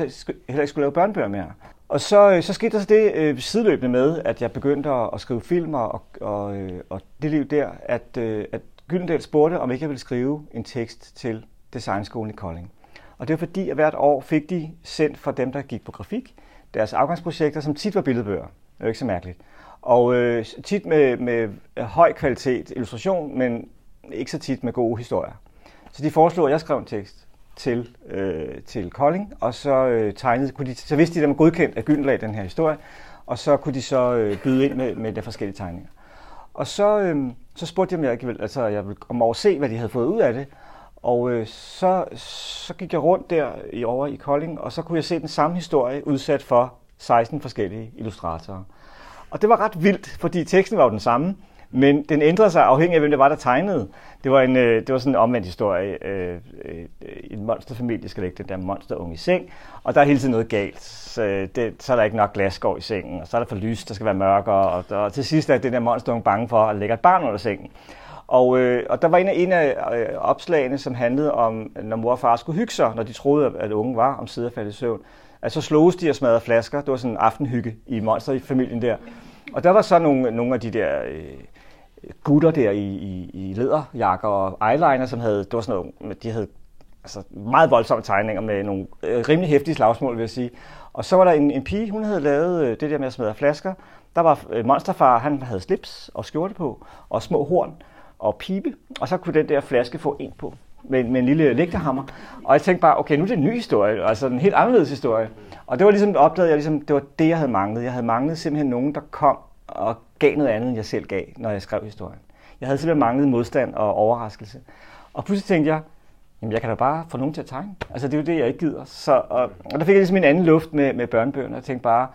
[SPEAKER 1] heller ikke skulle lave børnebøger mere. Og så, øh, så skete der så det øh, sideløbende med, at jeg begyndte at, at skrive film og, og, øh, og det liv der, at, øh, at Gyldendal spurgte, om ikke jeg ville skrive en tekst til Designskolen i Kolding. Og det var fordi, at hvert år fik de sendt fra dem, der gik på grafik, deres afgangsprojekter, som tit var billedbøger. Det er jo ikke så mærkeligt. Og øh, tit med, med høj kvalitet illustration, men ikke så tit med gode historier. Så de foreslog, at jeg skrev en tekst til, øh, til Kolding, og så øh, tegnede, kunne de, så vidste de, at de var godkendt af Gyldenlag den her historie, og så kunne de så øh, byde ind med, med de forskellige tegninger. Og så, øh, så spurgte jeg, om jeg, ville, altså, jeg ville om at se, hvad de havde fået ud af det, og øh, så, så gik jeg rundt der i over i Kolding, og så kunne jeg se den samme historie udsat for 16 forskellige illustratorer. Og det var ret vildt, fordi teksten var jo den samme, men den ændrede sig afhængig af, hvem det var, der tegnede. Det var, en, øh, det var sådan en omvendt historie. Øh, øh, en monsterfamilie skal lægge den der monsterunge i seng, og der er hele tiden noget galt. Så, øh, det, så er der ikke nok glasgård i sengen, og så er der for lyst, der skal være mørkere, og, og til sidst er den der monsterunge bange for at lægge et barn under sengen. Og, øh, og der var en af, en af øh, opslagene, som handlede om, når mor og far skulle hygge sig, når de troede, at unge var om sider og i søvn. så sloges, de og smadrede flasker. Det var sådan en aftenhygge i monsterfamilien der. Og der var så nogle, nogle af de der øh, gutter der i, i, i lederjakker og eyeliner, som havde, det var sådan noget, de havde altså meget voldsomme tegninger med nogle øh, rimelig hæftige slagsmål, vil jeg sige. Og så var der en, en pige, hun havde lavet øh, det der med at smadre flasker. Der var øh, monsterfar, han havde slips og skjorte på, og små horn og pibe, og så kunne den der flaske få en på med, med en lille lægtehammer. Og jeg tænkte bare, okay, nu er det en ny historie, altså en helt anderledes historie. Og det var ligesom, opdagede jeg ligesom, det var det, jeg havde manglet. Jeg havde manglet simpelthen nogen, der kom og gav noget andet, end jeg selv gav, når jeg skrev historien. Jeg havde simpelthen manglet modstand og overraskelse. Og pludselig tænkte jeg, jamen jeg kan da bare få nogen til at tegne. Altså det er jo det, jeg ikke gider. Så, og, og der fik jeg ligesom en anden luft med, med børnebøgerne. Jeg tænkte bare,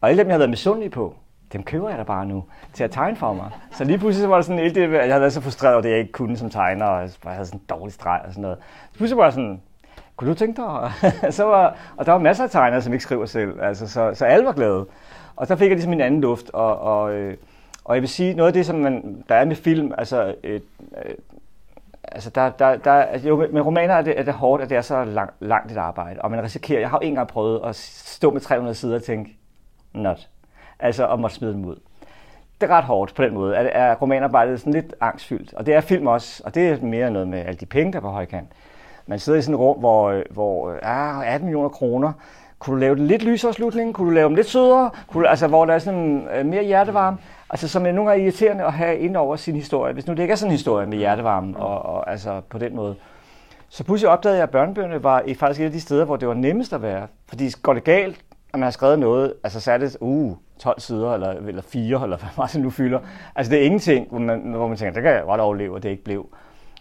[SPEAKER 1] og alle dem, jeg havde været misundelig på, dem køber jeg da bare nu til at tegne for mig. Så lige pludselig så var det sådan et, at jeg havde været så frustreret over det, jeg ikke kunne som tegner, og jeg havde sådan en dårlig streg og sådan noget. Så pludselig var jeg sådan, kunne du tænke dig? så var, og der var masser af tegnere, som ikke skriver selv, altså, så, så alle var glade. Og så fik jeg ligesom en anden luft, og, og, øh, og jeg vil sige, noget af det, som man, der er med film, altså, et, øh, altså der, der, der, altså, jo, med romaner er det, er det hårdt, at det er så lang, langt et arbejde, og man risikerer, jeg har jo engang prøvet at stå med 300 sider og tænke, not, altså om at smide dem ud. Det er ret hårdt på den måde, at er romanarbejdet sådan lidt angstfyldt, og det er film også, og det er mere noget med alle de penge, der er på højkant. Man sidder i sådan et rum, hvor, hvor ah, er 18 millioner kroner, kunne du lave det lidt lysere slutning? Kunne du lave dem lidt sødere? Kunne du, altså, hvor der er sådan øh, mere hjertevarme? Altså, som er nogle gange irriterende at have ind over sin historie. Hvis nu det ikke er sådan en historie med hjertevarme, og, og altså på den måde. Så pludselig opdagede jeg, at børnebøgerne var i faktisk et af de steder, hvor det var nemmest at være. Fordi går det galt, at man har skrevet noget, altså så er det, uh, 12 sider, eller, eller 4, eller hvad meget det nu fylder. Altså det er ingenting, hvor man, hvor man tænker, det kan jeg godt overleve, og det ikke blev.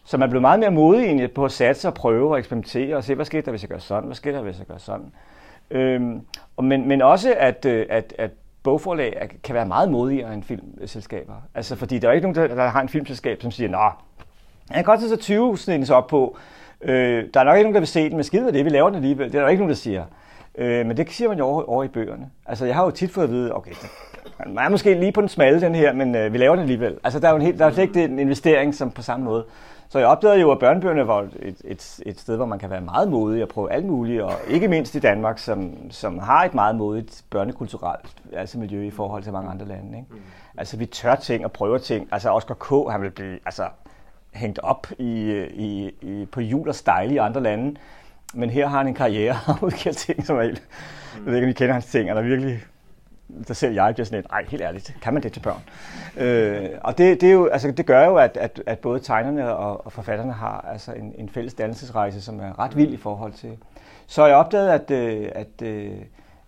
[SPEAKER 1] Så man blev meget mere modig egentlig på at satse og prøve og eksperimentere og se, hvad sker der, hvis jeg gør sådan, hvad sker der, hvis jeg gør sådan. Øhm, men, men også, at, øh, at, at bogforlag kan være meget modigere end filmselskaber. Altså, fordi der er ikke nogen, der, der har en filmselskab, som siger, nå, jeg kan godt tage 20 snedens op på. Øh, der er nok ikke nogen, der vil se den, men skide med det, vi laver den alligevel. Det er der ikke nogen, der siger. Øh, men det siger man jo over, over i bøgerne. Altså, jeg har jo tit fået at vide, okay, man er måske lige på den smalle, den her, men øh, vi laver den alligevel. Altså, der er jo en helt, der er slet ikke en investering som på samme måde. Så jeg opdagede jo, at børnebøgerne var et, et, et sted, hvor man kan være meget modig og prøve alt muligt, og ikke mindst i Danmark, som, som har et meget modigt børnekulturelt altså miljø i forhold til mange andre lande. Ikke? Mm. Altså vi tør ting og prøver ting. Altså Oscar K. han vil blive altså, hængt op i, i, i, på jul og stejle i andre lande. Men her har han en karriere og udgiver ting, som er helt... Jeg ved ikke, om I kender hans ting, er der virkelig der selv jeg bliver sådan lidt, nej, helt ærligt, kan man det til børn? Øh, og det, det, er jo, altså, det gør jo, at, at, at både tegnerne og, og forfatterne har altså en, en fælles dannelsesrejse, som er ret vild i forhold til. Så jeg opdagede, at, øh, at, øh,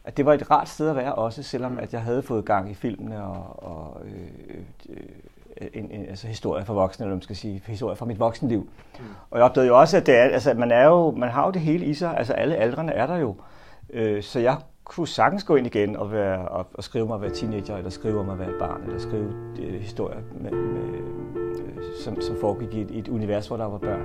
[SPEAKER 1] at det var et rart sted at være også, selvom at jeg havde fået gang i filmene og, og øh, øh, en, en, altså historie for voksne, eller man skal sige, historie fra mit voksenliv. Mm. Og jeg opdagede jo også, at det er, altså, man, er jo, man har jo det hele i sig, altså alle aldrene er der jo. Øh, så jeg kunne sagtens gå ind igen og, være, og, og skrive mig at være teenager, eller skrive mig at være barn, eller skrive øh, historier, med, med, øh, som, som foregik i et, i et univers, hvor der var børn.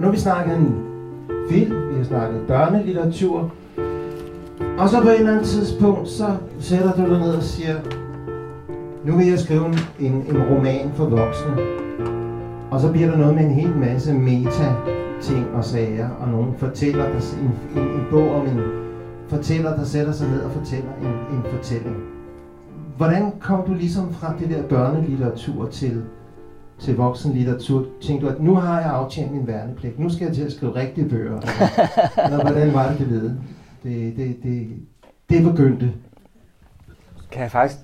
[SPEAKER 3] Nu har vi snakket en film, vi har snakket børnelitteratur, og så på et eller andet tidspunkt, så sætter du dig ned og siger, nu vil jeg skrive en, en, en roman for voksne. Og så bliver der noget med en hel masse meta-ting og sager, og nogen fortæller, dig en, en, en bog om en fortæller, der sætter sig ned og fortæller en, en fortælling. Hvordan kom du ligesom fra det der børnelitteratur til til voksenlitteratur, tænkte du, at nu har jeg aftjent min værnepligt, nu skal jeg til at skrive rigtige bøger. Eller hvordan var det, det ved? Det, det, det, det begyndte.
[SPEAKER 1] Kan jeg faktisk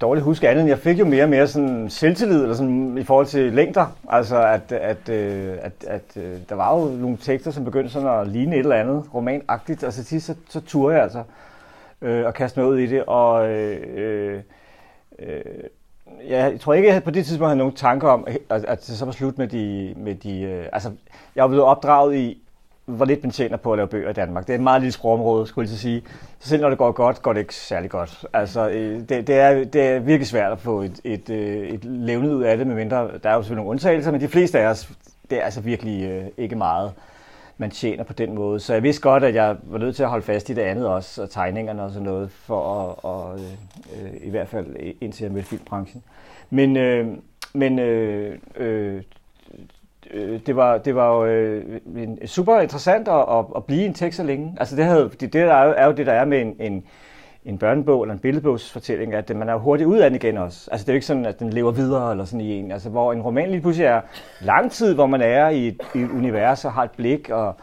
[SPEAKER 1] dårligt huske andet, jeg fik jo mere og mere sådan selvtillid eller sådan, i forhold til længder. Altså, at, at, øh, at, at, at øh, der var jo nogle tekster, som begyndte sådan at ligne et eller andet romanagtigt, og så til så, så turde jeg altså øh, at kaste mig ud i det, og øh, øh, Ja, jeg tror ikke, jeg på det tidspunkt havde nogen tanker om, at, at det så var slut med de... Med de øh, altså, jeg var blevet opdraget i, hvor lidt man tjener på at lave bøger i Danmark. Det er et meget lille sprogområde, skulle jeg sige. Så selv når det går godt, går det ikke særlig godt. Altså, øh, det, det, er, det er virkelig svært at få et, et, øh, et levende ud af det, medmindre der er jo selvfølgelig nogle undtagelser, men de fleste af os, det er altså virkelig øh, ikke meget, man tjener på den måde. Så jeg vidste godt, at jeg var nødt til at holde fast i det andet også, og tegningerne og sådan noget, for at, og, øh, i hvert fald indtil jeg mødte filmbranchen. Men, øh, men øh, øh, øh det var, det var jo øh, super interessant at, at, at blive en tekst så længe. Altså det, havde, det, det der er, jo, er jo det, der er med en, en, en børnebog eller en billedbogsfortælling, at man er hurtigt ud af den igen også. Altså det er jo ikke sådan, at den lever videre eller sådan i en. Altså hvor en roman lige pludselig er lang tid, hvor man er i et, i et univers og har et blik, og,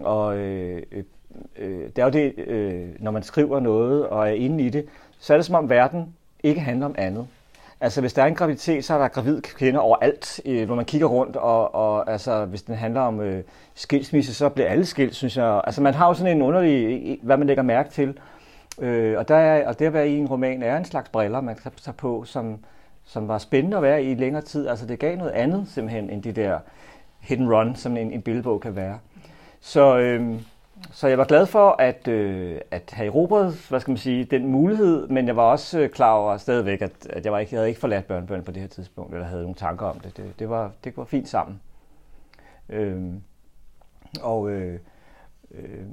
[SPEAKER 1] og øh, øh, øh det er jo det, øh, når man skriver noget og er inde i det, så er det som om verden ikke handler om andet. Altså hvis der er en graviditet, så er der gravid kvinder overalt, øh, når man kigger rundt, og, og altså, hvis den handler om øh, skilsmisse, så bliver alle skilt, synes jeg. Altså man har jo sådan en underlig, hvad man lægger mærke til. Øh, og, der er, og det at være i en roman er en slags briller, man kan tage på, som, som var spændende at være i længere tid. Altså det gav noget andet simpelthen, end de der hit and run, som en, en billedbog kan være. Så, øh, så jeg var glad for at, øh, at have erobret, hvad skal man sige, den mulighed, men jeg var også øh, klar over stadigvæk, at, at jeg, var ikke, jeg havde ikke forladt børnebørn på det her tidspunkt, eller havde nogle tanker om det. Det, det, var, det var fint sammen. Øh, og øh, øh,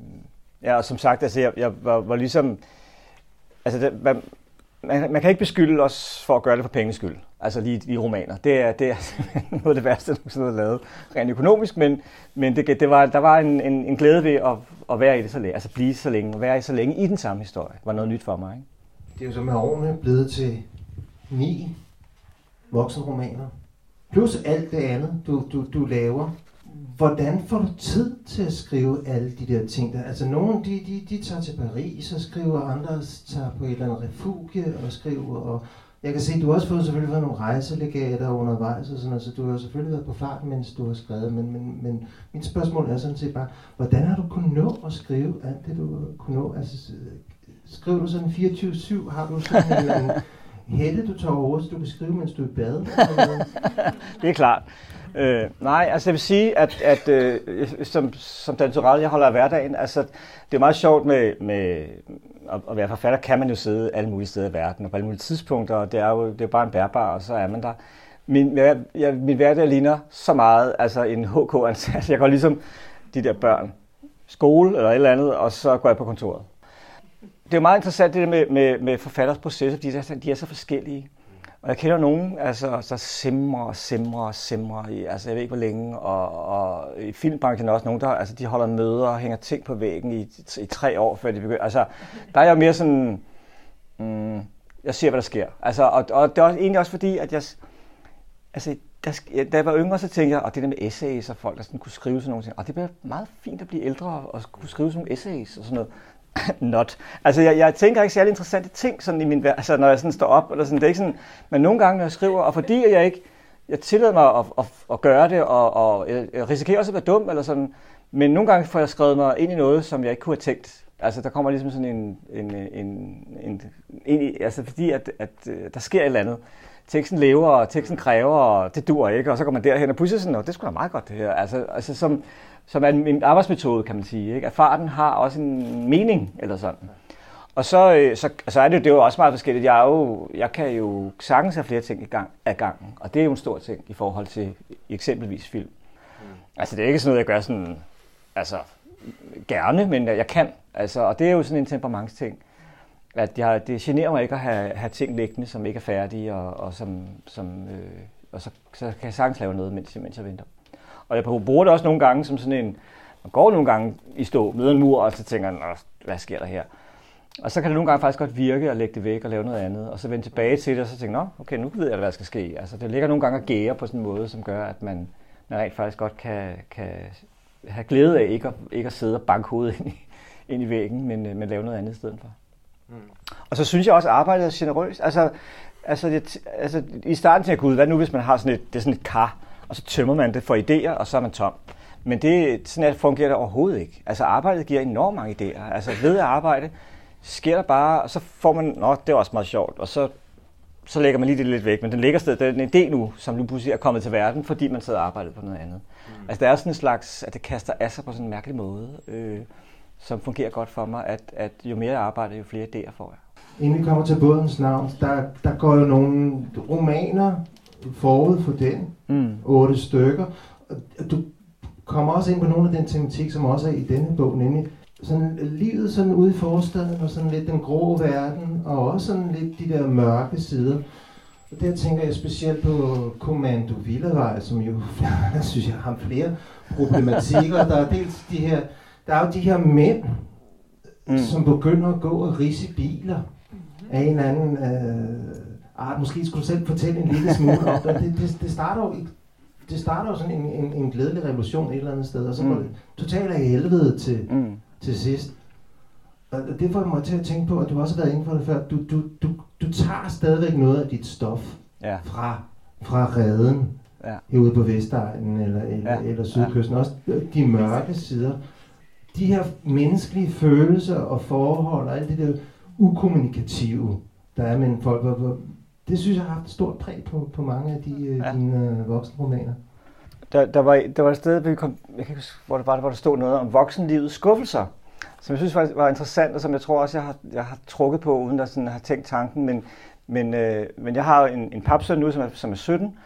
[SPEAKER 1] ja, og som sagt, altså, jeg, jeg var, var ligesom, altså det, man, man, man kan ikke beskylde os for at gøre det for pengenes skyld. Altså lige, lige romaner. Det er, det er noget af det værste, der har lavet rent økonomisk, men, men det, det var, der var en, en, en glæde ved at, at være i det så længe, altså blive så længe, være i så længe i den samme historie, var noget nyt for mig. Ikke?
[SPEAKER 3] Det er jo så med årene blevet til ni voksenromaner. Plus alt det andet, du, du, du laver. Hvordan får du tid til at skrive alle de der ting der? Altså nogle, de, de, de tager til Paris og skriver, andre tager på et eller andet refugie og skriver. Og jeg kan se, at du har også fået selvfølgelig været nogle rejselegater undervejs og sådan noget, så du har selvfølgelig været på fart, mens du har skrevet. Men, men, men mit spørgsmål er sådan set bare, hvordan har du kunnet nå at skrive alt det, du kunne nå? Altså, skriver du sådan 24-7? Har du sådan en eller anden hætte, du tager over, så du kan skrive, mens du er i bad?
[SPEAKER 1] det er klart. Øh, nej, altså jeg vil sige, at, at øh, som, som dansorel, jeg holder af hverdagen, altså det er meget sjovt med, med at, at være forfatter, kan man jo sidde alle mulige steder i verden, og på alle mulige tidspunkter, og det er jo det er bare en bærbar, og så er man der. Min, jeg, jeg, min hverdag ligner så meget, altså en HK-ansat. Jeg går ligesom de der børn, skole eller et eller andet, og så går jeg på kontoret. Det er jo meget interessant det der med, med, med forfatters processer, de er, de er så forskellige. Og jeg kender nogen, altså, der simrer og simrer og simrer i, altså jeg ved ikke hvor længe, og, og i filmbranchen er også nogen, der altså, de holder møder og hænger ting på væggen i, i tre år, før de begynder. Altså, der er jeg mere sådan, mm, jeg ser, hvad der sker. Altså, og, og det er også, egentlig også fordi, at jeg, altså, der, da jeg var yngre, så tænkte jeg, og det der med essays og folk, der sådan kunne skrive sådan nogle ting, og det bliver meget fint at blive ældre og kunne skrive sådan nogle essays og sådan noget. not. Altså, jeg, jeg tænker ikke særlig interessante ting, sådan i min, altså, når jeg sådan står op, eller sådan, det er ikke sådan, men nogle gange, når jeg skriver, og fordi jeg ikke, jeg tillader mig at, at, at gøre det, og, og jeg risikerer også at være dum, eller sådan, men nogle gange får jeg skrevet mig ind i noget, som jeg ikke kunne have tænkt. Altså, der kommer ligesom sådan en, en, en, en, en altså fordi, at, at, at der sker et eller andet. Teksten lever, og teksten kræver, og det dur ikke, og så går man derhen, og pludselig sådan, det skulle da meget godt det her. Altså, altså som, som er en arbejdsmetode, kan man sige. Ikke? At farten har også en mening, eller sådan. Og så, øh, så, så er det, det er jo også meget forskelligt. Jeg, er jo, jeg kan jo sagtens have flere ting i gang, af gangen, og det er jo en stor ting i forhold til eksempelvis film. Mm. Altså det er ikke sådan noget, jeg gør sådan, altså gerne, men jeg kan. Altså, og det er jo sådan en temperamentsting, at jeg, det generer mig ikke at have, have ting liggende, som ikke er færdige, og, og, som, som, øh, og så, så kan jeg sagtens lave noget, mens, mens jeg venter. Og jeg bruger det også nogle gange som sådan en, man går nogle gange i stå, møder en mur, og så tænker man, hvad sker der her? Og så kan det nogle gange faktisk godt virke at lægge det væk og lave noget andet, og så vende tilbage til det, og så tænke, nå, okay, nu ved jeg, hvad der skal ske. Altså, det ligger nogle gange og gære på sådan en måde, som gør, at man, man rent faktisk godt kan, kan have glæde af ikke at, ikke at sidde og banke hovedet ind i, ind i væggen, men, øh, men lave noget andet i stedet for. Mm. Og så synes jeg også, at arbejdet er generøst. Altså, altså, det, altså i starten tænkte jeg, gud, hvad nu hvis man har sådan et, det er sådan et kar, og så tømmer man det for idéer, og så er man tom. Men det, sådan at fungerer det overhovedet ikke. Altså arbejdet giver enormt mange idéer. Altså ved at arbejde sker der bare, og så får man, nå, det er også meget sjovt, og så, så lægger man lige det lidt væk. Men den ligger sted, det er en idé nu, som nu pludselig er kommet til verden, fordi man sidder og arbejder på noget andet. Mm. Altså der er sådan en slags, at det kaster af sig på sådan en mærkelig måde, øh, som fungerer godt for mig, at, at jo mere jeg arbejder, jo flere idéer får jeg.
[SPEAKER 3] Inden vi kommer til bådens navn, der, der går jo nogle romaner forud for den, mm. otte stykker. Du kommer også ind på nogle af den tematik, som også er i denne bog, nemlig sådan livet sådan ude i forstaden, og sådan lidt den grå verden, og også sådan lidt de der mørke sider. Og der tænker jeg specielt på Kommando Villavej, som jo, jeg synes jeg har flere problematikker. Der er dels de her, der er jo de her mænd, mm. som begynder at gå og rise biler af en anden øh, art. Måske skulle du selv fortælle en lille smule om det. Det, det, det starter jo det starter jo sådan en, en, en glædelig revolution et eller andet sted, og så mm. går det totalt af helvede til, mm. til sidst. Og det får mig til at tænke på, at du også har været inde for det før. Du, du, du, du tager stadigvæk noget af dit stof ja. fra, fra redden ja. herude på Vestegnen eller, eller, ja. eller Sydkysten. Ja. Også de mørke sider. De her menneskelige følelser og forhold og alt det der ukommunikative, der er mellem folk. Hvor, det synes jeg har haft et stort præg på, på mange af de, øh, ja. dine øh, voksne romaner.
[SPEAKER 1] Der, der, var, der var et sted, vi kom, jeg kan ikke huske, hvor det var, hvor der stod noget om voksenlivets skuffelser, som jeg synes var, var interessant, og som jeg tror også, jeg har, jeg har trukket på, uden at sådan have tænkt tanken. Men, men, øh, men jeg har en, en papsøn nu, som er, som er 17,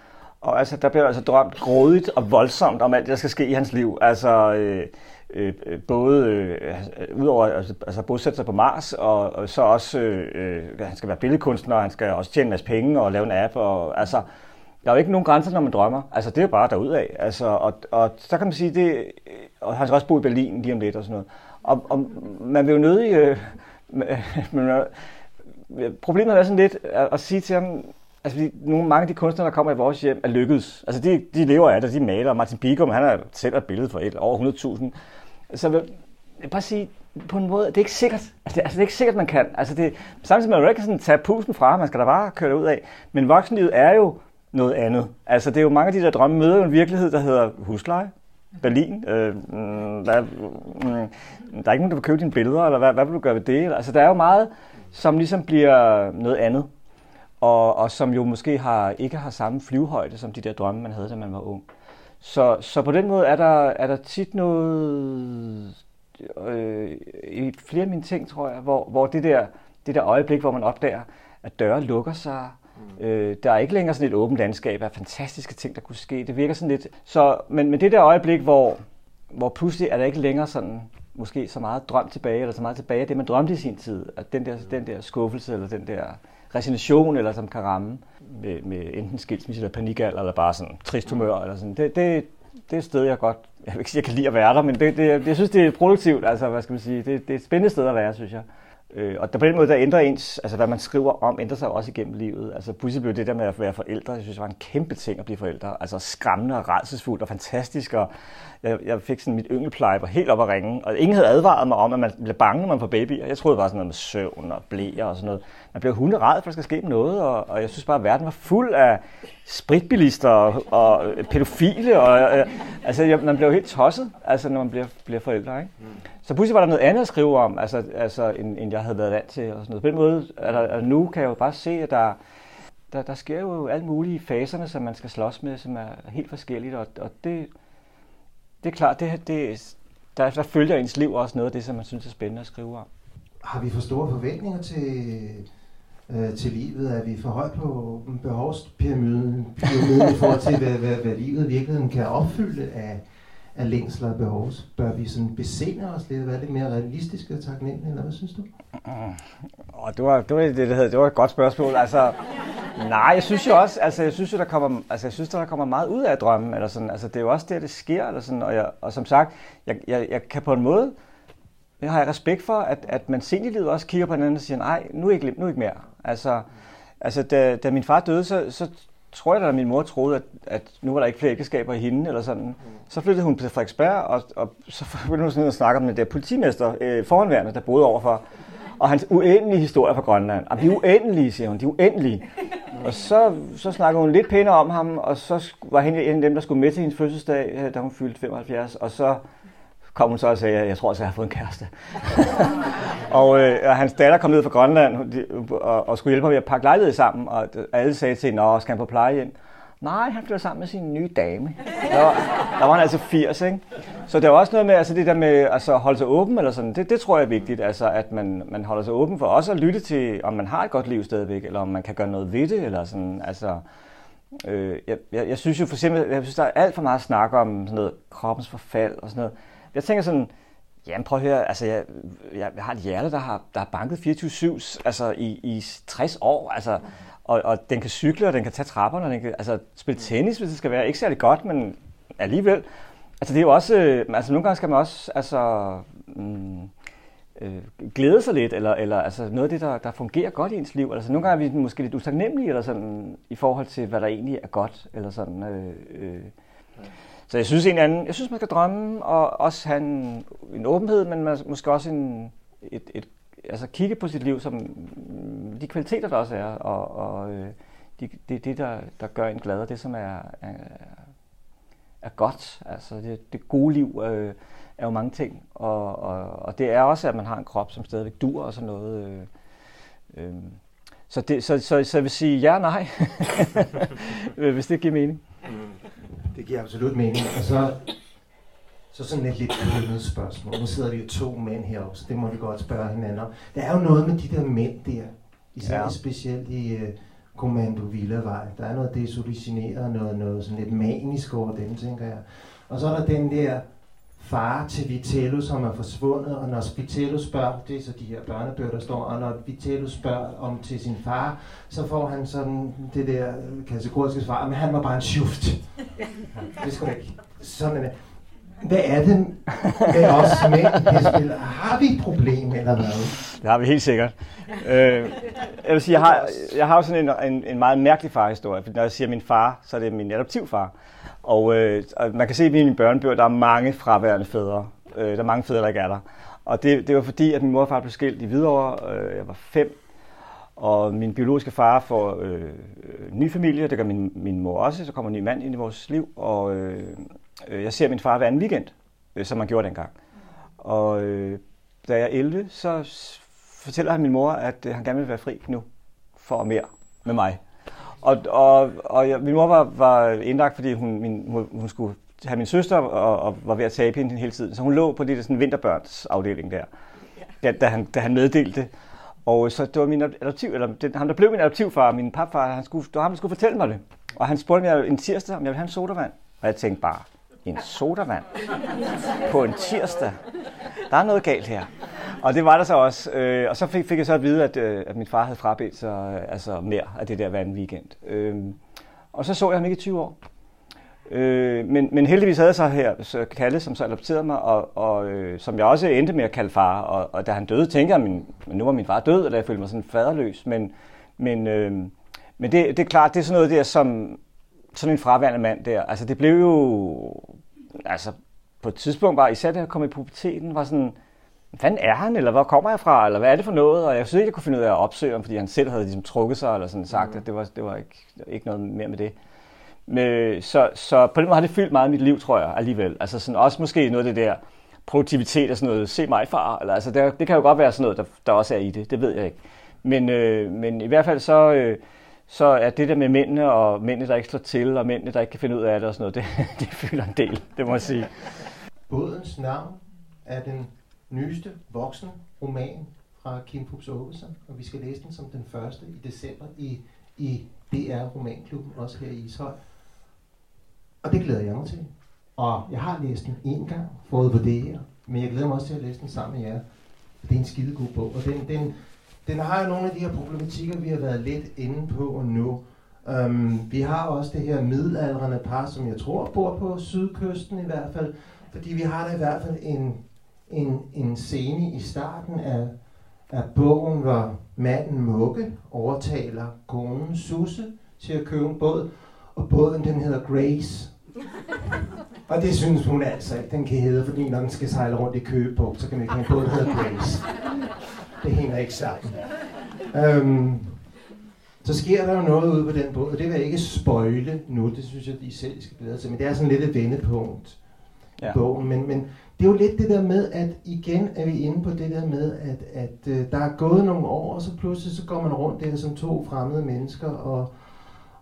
[SPEAKER 1] og altså, der bliver altså drømt grådigt og voldsomt om alt det, der skal ske i hans liv. Altså, øh, Øh, øh, både øh, udover altså, altså bosætte sig på Mars, og, og så også, øh, øh, han skal være billedkunstner, og han skal også tjene en masse penge og lave en app, og altså, der er jo ikke nogen grænser, når man drømmer. Altså, det er jo bare derudad. Altså, og, og så kan man sige, det, øh, og han skal også bo i Berlin lige om lidt og sådan noget. Og, og man vil jo nødig... Øh, men, problemet er sådan lidt at, at sige til ham, altså fordi nogle, mange af de kunstnere, der kommer i vores hjem, er lykkedes. Altså de, de lever af det, de maler. Martin Bigum, han har selv et billede for et, over 100.000. Så jeg bare sige, på en måde, det er ikke sikkert. Altså, det, altså, det er ikke sikkert, man kan. Altså, det, samtidig med, at man ikke sådan tage pusten fra, man skal da bare køre det ud af. Men voksenlivet er jo noget andet. Altså, det er jo mange af de der drømme møder jo en virkelighed, der hedder husleje, Berlin. Øh, mm, hvad, der, mm, der er ikke nogen, der vil købe dine billeder, eller hvad, hvad vil du gøre ved det? Altså, der er jo meget, som ligesom bliver noget andet. Og, og som jo måske har, ikke har samme flyvehøjde, som de der drømme, man havde, da man var ung. Så, så på den måde er der, er der tit noget øh, i flere af mine ting, tror jeg, hvor, hvor det, der, det der øjeblik, hvor man opdager, at døre lukker sig, Mm. Øh, der er ikke længere sådan et åbent landskab af fantastiske ting, der kunne ske. Det virker sådan lidt... Så, men, men det der øjeblik, hvor, hvor pludselig er der ikke længere sådan måske så meget drøm tilbage, eller så meget tilbage af det, man drømte i sin tid. At den der, den der skuffelse, eller den der resignation, eller som kan ramme med, med enten skilsmisse eller panikalder, eller bare sådan trist humør, eller sådan. Det, det, det er et sted, jeg godt, jeg vil ikke sige, jeg kan lide at være der, men det, det, jeg synes, det er produktivt, altså, hvad skal man sige, det, det er et spændende sted at være, synes jeg. Øh, og der på den måde, der ændrer ens, altså hvad man skriver om, ændrer sig også igennem livet. Altså pludselig blev det der med at være forældre, jeg synes, det var en kæmpe ting at blive forældre. Altså skræmmende og redselsfuldt og fantastisk, og jeg, jeg fik sådan mit yngelpleje var helt op at ringe, og ingen havde advaret mig om, at man bliver bange, når man får babyer. Jeg troede, det var sådan noget med søvn og blæer og sådan noget. Man bliver hunderad, for der skal ske noget, og, og jeg synes bare, at verden var fuld af spritbilister og, og pædofile, og øh, altså jeg, man jo helt tosset, altså når man bliver, bliver forældre, ikke? Mm. Så pludselig var der noget andet at skrive om, altså, altså end, end jeg havde været vant til. Og sådan noget. På den måde, altså, nu kan jeg jo bare se, at der, der, der sker jo alle mulige faserne, som man skal slås med, som er helt forskelligt. Og, og det, det er klart, det, det, der, der følger ens liv også noget af det, som man synes er spændende at skrive om.
[SPEAKER 3] Har vi for store forventninger til, øh, til livet? Er vi for højt på behovspyramiden i forhold til, hvad, hvad, hvad livet i virkeligheden kan opfylde af, af længsler og behov? Bør vi sådan besinde os lidt, være lidt mere realistiske og taknemmelige, eller hvad synes du?
[SPEAKER 1] Oh, det, var, det, var det, det, det var et godt spørgsmål. Altså, nej, jeg synes jo også, altså, jeg synes jo, der kommer, altså, jeg synes, der kommer meget ud af drømmen, eller sådan, altså, det er jo også der, det sker, eller sådan, og, jeg, og som sagt, jeg, jeg, jeg kan på en måde, jeg har jeg respekt for, at, at man sent i livet også kigger på hinanden og siger, nej, nu er ikke, nu er ikke mere. Altså, altså da, da min far døde, så, så tror jeg, at min mor troede, at, at nu var der ikke flere ægteskaber i hende, eller sådan. Mm. Så flyttede hun til Frederiksberg, og, og så begyndte hun sådan at snakke om den der politimester, øh, foranværende, der boede overfor. Og hans uendelige historie fra Grønland. Og de er uendelige, siger hun, de er uendelige. Og så, så snakkede hun lidt pænere om ham, og så var han en af dem, der skulle med til hendes fødselsdag, øh, da hun fyldte 75. Og så kom hun så og sagde, at jeg tror også, at jeg har fået en kæreste. og, øh, og hans datter kom ned fra Grønland og, og skulle hjælpe ham med at pakke lejlighed sammen, og alle sagde til hende, skal han på plejehjem? Nej, han flytter sammen med sin nye dame. Der var, der var han altså 80, ikke? Så det var også noget med altså det der med altså, holde sig åben, eller sådan, det, det tror jeg er vigtigt, altså, at man, man holder sig åben for også at lytte til, om man har et godt liv stadigvæk, eller om man kan gøre noget ved det, eller sådan, altså, øh, jeg, jeg, jeg, synes jo for eksempel, jeg synes, der er alt for meget snak om sådan noget kroppens forfald og sådan noget. Jeg tænker sådan, Jamen prøv at høre, altså jeg, jeg, jeg har et hjerte, der har, der har banket 24-7 altså i, i 60 år, altså, og, og den kan cykle, og den kan tage trapperne, og den kan altså, spille tennis, hvis det skal være. Ikke særlig godt, men alligevel. Altså det er jo også, øh, altså nogle gange skal man også, altså, mm, øh, glæde sig lidt, eller, eller altså noget af det, der, der fungerer godt i ens liv. Altså nogle gange er vi måske lidt utaknemmelige, eller sådan, i forhold til, hvad der egentlig er godt, eller sådan. Øh, øh. Så jeg synes, en anden, jeg synes, man skal drømme, og også have en, en åbenhed, men man, måske også en, et, et, altså kigge på sit liv som de kvaliteter, der også er, og, og øh, det de, det, der, der gør en glad, og det, som er, er, er godt. Altså det, det gode liv øh, er jo mange ting, og, og, og det er også, at man har en krop, som stadigvæk dur og sådan noget. Øh, øh. Så, det, så, så, så jeg vil sige ja nej, hvis det giver mening. Mm.
[SPEAKER 3] Det giver absolut mening. Og så, så sådan et lidt kønnet spørgsmål. Nu sidder vi jo to mænd heroppe, så det må vi godt spørge hinanden om. Der er jo noget med de der mænd der, især ja. specielt i uh, Kommando Villavej. Der er noget desolicineret, noget, noget sådan lidt manisk over dem, tænker jeg. Og så er der den der far til Vitello, som er forsvundet, og når Vitello spørger, det er så de her børnebøger, der står, og når Vitello spørger om til sin far, så får han sådan det der kategoriske svar, men han var bare en sjuft. Det skal ikke. Sådan er det. Hvad er det med os mænd, Har vi et problem, eller hvad?
[SPEAKER 1] Det har vi helt sikkert. Øh, jeg vil sige, jeg har, jeg har jo sådan en, en, en meget mærkelig farhistorie. for Når jeg siger min far, så er det min adoptivfar. Og, øh, og man kan se i mine børnebøger, der er mange fraværende fædre. Øh, der er mange fædre, der ikke er der. Og det, det var fordi, at min mor og far blev skilt i Hvidovre. Øh, jeg var fem. Og min biologiske far får øh, øh ny familie, det gør min, min mor også, så kommer en ny mand ind i vores liv, og øh, øh jeg ser min far hver anden weekend, øh, som man gjorde dengang. Og øh, da jeg er 11, så fortæller han min mor, at øh, han gerne vil være fri nu, for mere med mig. Og, og, og jeg, min mor var, var indlagt, fordi hun, min, hun, hun skulle have min søster og, og var ved at tabe hende hele tiden. Så hun lå på det der sådan vinterbørns afdeling der, da, da, han, da han meddelte det. Og så det var min adoptiv, eller det, ham der blev min adoptivfar, min papfar, han skulle, det var ham, der skulle fortælle mig det. Og han spurgte mig en tirsdag, om jeg ville have en sodavand. Og jeg tænkte bare, en sodavand på en tirsdag. Der er noget galt her. Og det var der så også. Øh, og så fik, fik jeg så at vide, at, øh, at min far havde frabedt sig øh, altså mere af det der hver en weekend. Øh, og så så jeg ham ikke i 20 år. Øh, men, men heldigvis havde jeg så her så Kalle, som så adopterede mig, og, og øh, som jeg også endte med at kalde far. Og, og da han døde, tænkte jeg, min, men nu var min far død, og da jeg følte mig sådan faderløs. Men, men, øh, men det, det er klart, det er sådan noget der, som sådan en fraværende mand der. Altså det blev jo, altså på et tidspunkt var, især da jeg kom i puberteten, var sådan, hvad er han, eller hvor kommer jeg fra, eller hvad er det for noget? Og jeg synes ikke, jeg kunne finde ud af at opsøge ham, fordi han selv havde ligesom trukket sig, eller sådan sagt, mm. at det var, det var ikke, ikke noget mere med det. Men, så, så på den måde har det fyldt meget af mit liv, tror jeg, alligevel. Altså sådan, også måske noget af det der produktivitet og sådan noget, se mig far, eller altså der, det kan jo godt være sådan noget, der, der også er i det, det ved jeg ikke. Men, øh, men i hvert fald så, øh, så er det der med mændene, og mændene, der ikke slår til, og mændene, der ikke kan finde ud af det og sådan noget, det, det fylder en del, det må jeg sige.
[SPEAKER 3] Bådens navn er den nyeste voksne roman fra Kim Pups Aavesen, og vi skal læse den som den første i december i, i DR Romanklubben, også her i Ishøj. Og det glæder jeg mig til. Og jeg har læst den en gang, fået på det her, men jeg glæder mig også til at læse den sammen med jer. Det er en skide god bog, og den, den, den har jo nogle af de her problematikker, vi har været lidt inde på nu. Um, vi har også det her middelaldrende par, som jeg tror bor på sydkysten i hvert fald, fordi vi har da i hvert fald en, en, en scene i starten af, af bogen, hvor manden Mugge overtaler konen Susse til at købe en båd, og båden den hedder Grace. Og det synes hun altså ikke, den kan hedde, fordi når den skal sejle rundt i Køgebugt, så kan man ikke have en båd, der hedder Grace. Det hænger ikke sammen. Øhm, så sker der jo noget ude på den båd, og det vil jeg ikke spøjle nu, det synes jeg, de selv skal glæde sig men det er sådan lidt et vendepunkt ja. i bogen. Men, men det er jo lidt det der med, at igen er vi inde på det der med, at, at uh, der er gået nogle år, og så pludselig så går man rundt der som to fremmede mennesker, og,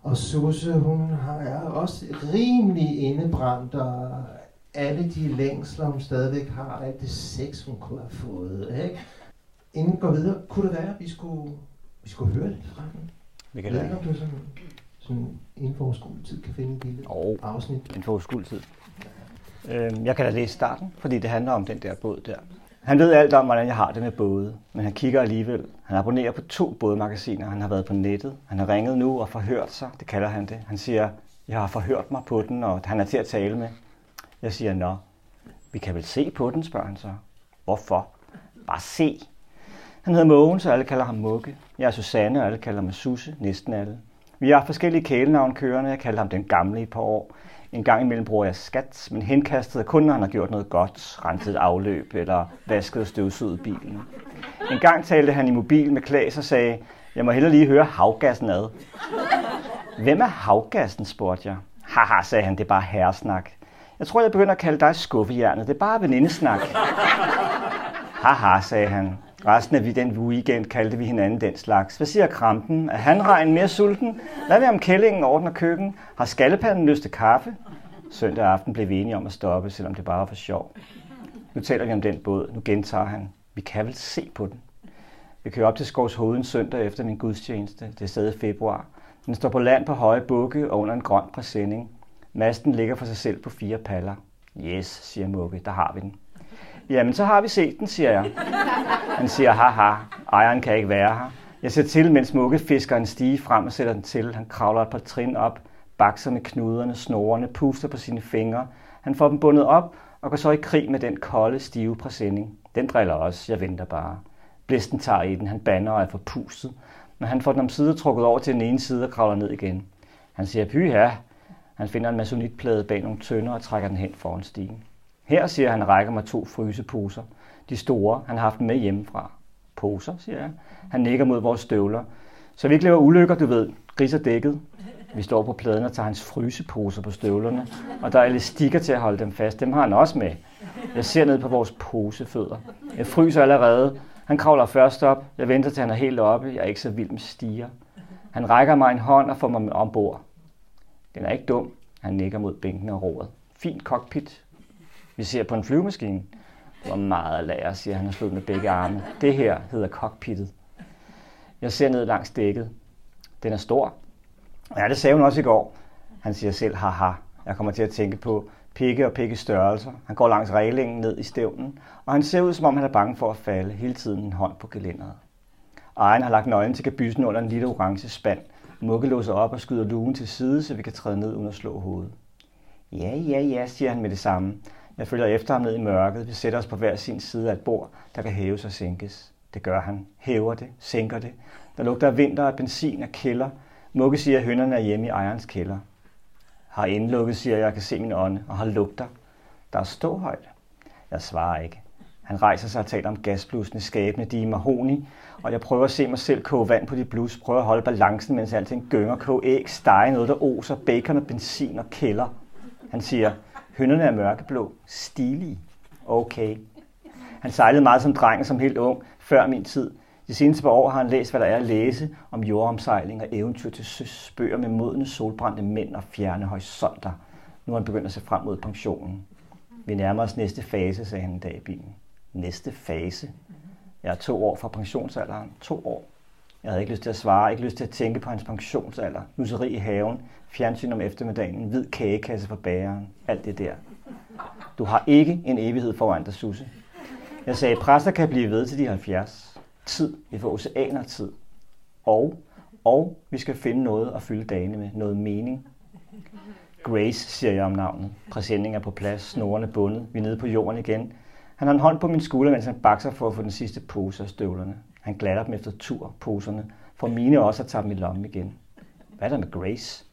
[SPEAKER 3] og Susse, hun har, er også rimelig indebrændt, og alle de længsler, hun stadigvæk har, alt det sex, hun kunne have fået. Ikke? Inden vi går videre, kunne det være, at vi skulle, vi skulle høre lidt fra den?
[SPEAKER 1] Vi kan lade.
[SPEAKER 3] Om du sådan, sådan inden for tid kan finde et lille oh, afsnit.
[SPEAKER 1] inden for tid. Øh, jeg kan da læse starten, fordi det handler om den der båd der. Han ved alt om, hvordan jeg har det med både, men han kigger alligevel. Han abonnerer på to bådmagasiner. Han har været på nettet. Han har ringet nu og forhørt sig. Det kalder han det. Han siger, jeg har forhørt mig på den, og han er til at tale med. Jeg siger, nå, vi kan vel se på den, spørger han så. Hvorfor? Bare se. Han hedder Mogens, og alle kalder ham Mugge. Jeg er Susanne, og alle kalder mig Susse, næsten alle. Vi har forskellige kælenavn kørende. Jeg kalder ham den gamle i et par år. En gang imellem bruger jeg skat, men henkastet kun, når han har gjort noget godt, renset afløb eller vasket støvsuget bilen. En gang talte han i mobil med Klaas og sagde, jeg må hellere lige høre havgassen ad. Hvem er havgassen, spurgte jeg. Haha, sagde han, det er bare herresnak. Jeg tror, jeg begynder at kalde dig skuffehjernet. Det er bare venindesnak. Haha, sagde han. Resten af den weekend kaldte vi hinanden den slags. Hvad siger krampen? Er han regn mere sulten? Hvad vil om kællingen ordner køkken? Har skallepanden lyst til kaffe? Søndag aften blev vi enige om at stoppe, selvom det bare var for sjov. Nu taler vi om den båd. Nu gentager han. Vi kan vel se på den. Vi kører op til Skovs Hoveden søndag efter min gudstjeneste. Det er stadig februar. Den står på land på høje bukke og under en grøn præsending. Masten ligger for sig selv på fire paller. Yes, siger Mugge, der har vi den. Jamen, så har vi set den, siger jeg. Han siger, haha, ejeren kan ikke være her. Jeg ser til, mens Mugge fisker en stige frem og sætter den til. Han kravler et par trin op, bakser med knuderne, snorene, puster på sine fingre. Han får dem bundet op og går så i krig med den kolde, stive præsending. Den driller også, jeg venter bare. Blæsten tager i den, han banner og er forpustet. Men han får den om side trukket over til den ene side og kravler ned igen. Han siger, pyha. her. Han finder en masonitplade bag nogle tønder og trækker den hen foran stigen. Her, siger han, rækker mig to fryseposer. De store, han har haft dem med hjemmefra. Poser, siger jeg. Han nikker mod vores støvler. Så vi ikke laver ulykker, du ved. Gris er dækket. Vi står på pladen og tager hans fryseposer på støvlerne, og der er elastikker til at holde dem fast. Dem har han også med. Jeg ser ned på vores posefødder. Jeg fryser allerede. Han kravler først op. Jeg venter til han er helt oppe. Jeg er ikke så vild med stiger. Han rækker mig en hånd og får mig ombord. Den er ikke dum. Han nikker mod bænken og roret. Fint cockpit. Vi ser på en flyvemaskine. Hvor meget lærer, siger han og slået med begge arme. Det her hedder cockpittet. Jeg ser ned langs dækket. Den er stor. Ja, det sagde hun også i går. Han siger selv, haha. Jeg kommer til at tænke på pikke og pikke størrelser. Han går langs reglingen ned i stævnen, og han ser ud, som om han er bange for at falde hele tiden en hånd på gelænderet. Ejeren har lagt nøglen til kabysen under en lille orange spand. Mukke låser op og skyder lugen til side, så vi kan træde ned uden at slå hovedet. Ja, ja, ja, siger han med det samme. Jeg følger efter ham ned i mørket. Vi sætter os på hver sin side af et bord, der kan hæves og sænkes. Det gør han. Hæver det, sænker det. Der lugter af vinter af benzin og kælder. Mugge siger, at hønderne er hjemme i ejerens kælder. Har indlukket, siger jeg, jeg kan se min ånde, og har lugter. Der er ståhøjde. Jeg svarer ikke. Han rejser sig og taler om gasblusene skabende, de er mahoni, og jeg prøver at se mig selv koge vand på de blus, prøver at holde balancen, mens alting gynger, koge æg, stege noget, der oser, bacon og benzin og kælder. Han siger, hønderne er mørkeblå, stilige. Okay. Han sejlede meget som dreng som helt ung, før min tid. De seneste par år har han læst, hvad der er at læse om jordomsejling og eventyr til søs, bøger med modne, solbrændte mænd og fjerne horisonter. Nu er han begyndt at se frem mod pensionen. Vi nærmer os næste fase, sagde han en dag i bilen. Næste fase? Jeg er to år fra pensionsalderen. To år. Jeg havde ikke lyst til at svare, ikke lyst til at tænke på hans pensionsalder. Nusseri i haven, fjernsyn om eftermiddagen, hvid kagekasse for bageren, alt det der. Du har ikke en evighed foran dig, Susse. Jeg sagde, præster kan blive ved til de 70. Tid, vi får oceaner tid. Og, og vi skal finde noget at fylde dagene med, noget mening. Grace, siger jeg om navnet. Præsendingen er på plads, snorene bundet. Vi er nede på jorden igen. Han har en hånd på min skulder, mens han bakser for at få den sidste pose af støvlerne. Han glatter dem efter tur, poserne, for mine også at tage dem i lommen igen. Hvad er der med Grace?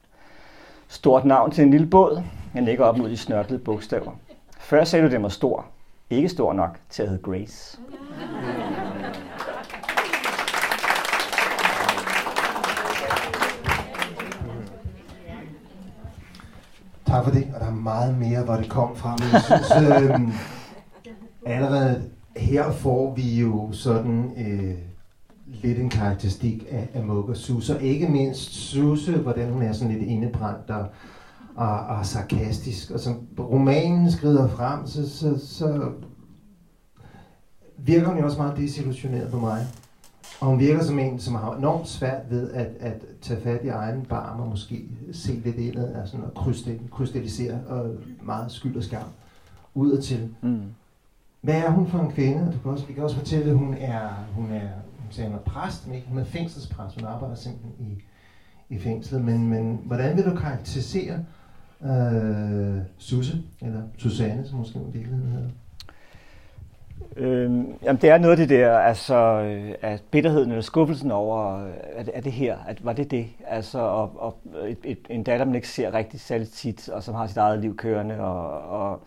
[SPEAKER 1] Stort navn til en lille båd. Jeg lægger op mod de snørklede bogstaver. Før sagde du, det var stor. Ikke stor nok til at hedde Grace.
[SPEAKER 3] Tak for det, og der er meget mere, hvor det kom fra. Men jeg synes, øh, allerede her får vi jo sådan øh, lidt en karakteristik af, af Mugg og Susse, og ikke mindst Susse, hvordan hun er sådan lidt indebrændt og, og, og sarkastisk. Og som romanen skrider frem, så, så, så virker hun jo også meget desillusioneret på mig. Og hun virker som en, som har enormt svært ved at, at tage fat i egen barm og måske se lidt indad af sådan krystallisere og meget skyld og skam udad til. Mm. Hvad er hun for en kvinde? Du kan også, vi kan også fortælle, at hun er, hun er, hun siger, hun er præst, men ikke? hun er fængselspræst. Hun arbejder simpelthen i, i fængslet. Men, men hvordan vil du karakterisere øh, Susse, eller Susanne, som måske i virkeligheden hedder?
[SPEAKER 1] Øhm, jamen det er noget af det der, altså øh, at bitterheden eller skuffelsen over, øh, at, at det her, at var det det? Altså og, og et, et, en datter, man ikke ser rigtig særligt tit, og som har sit eget liv kørende, og, og,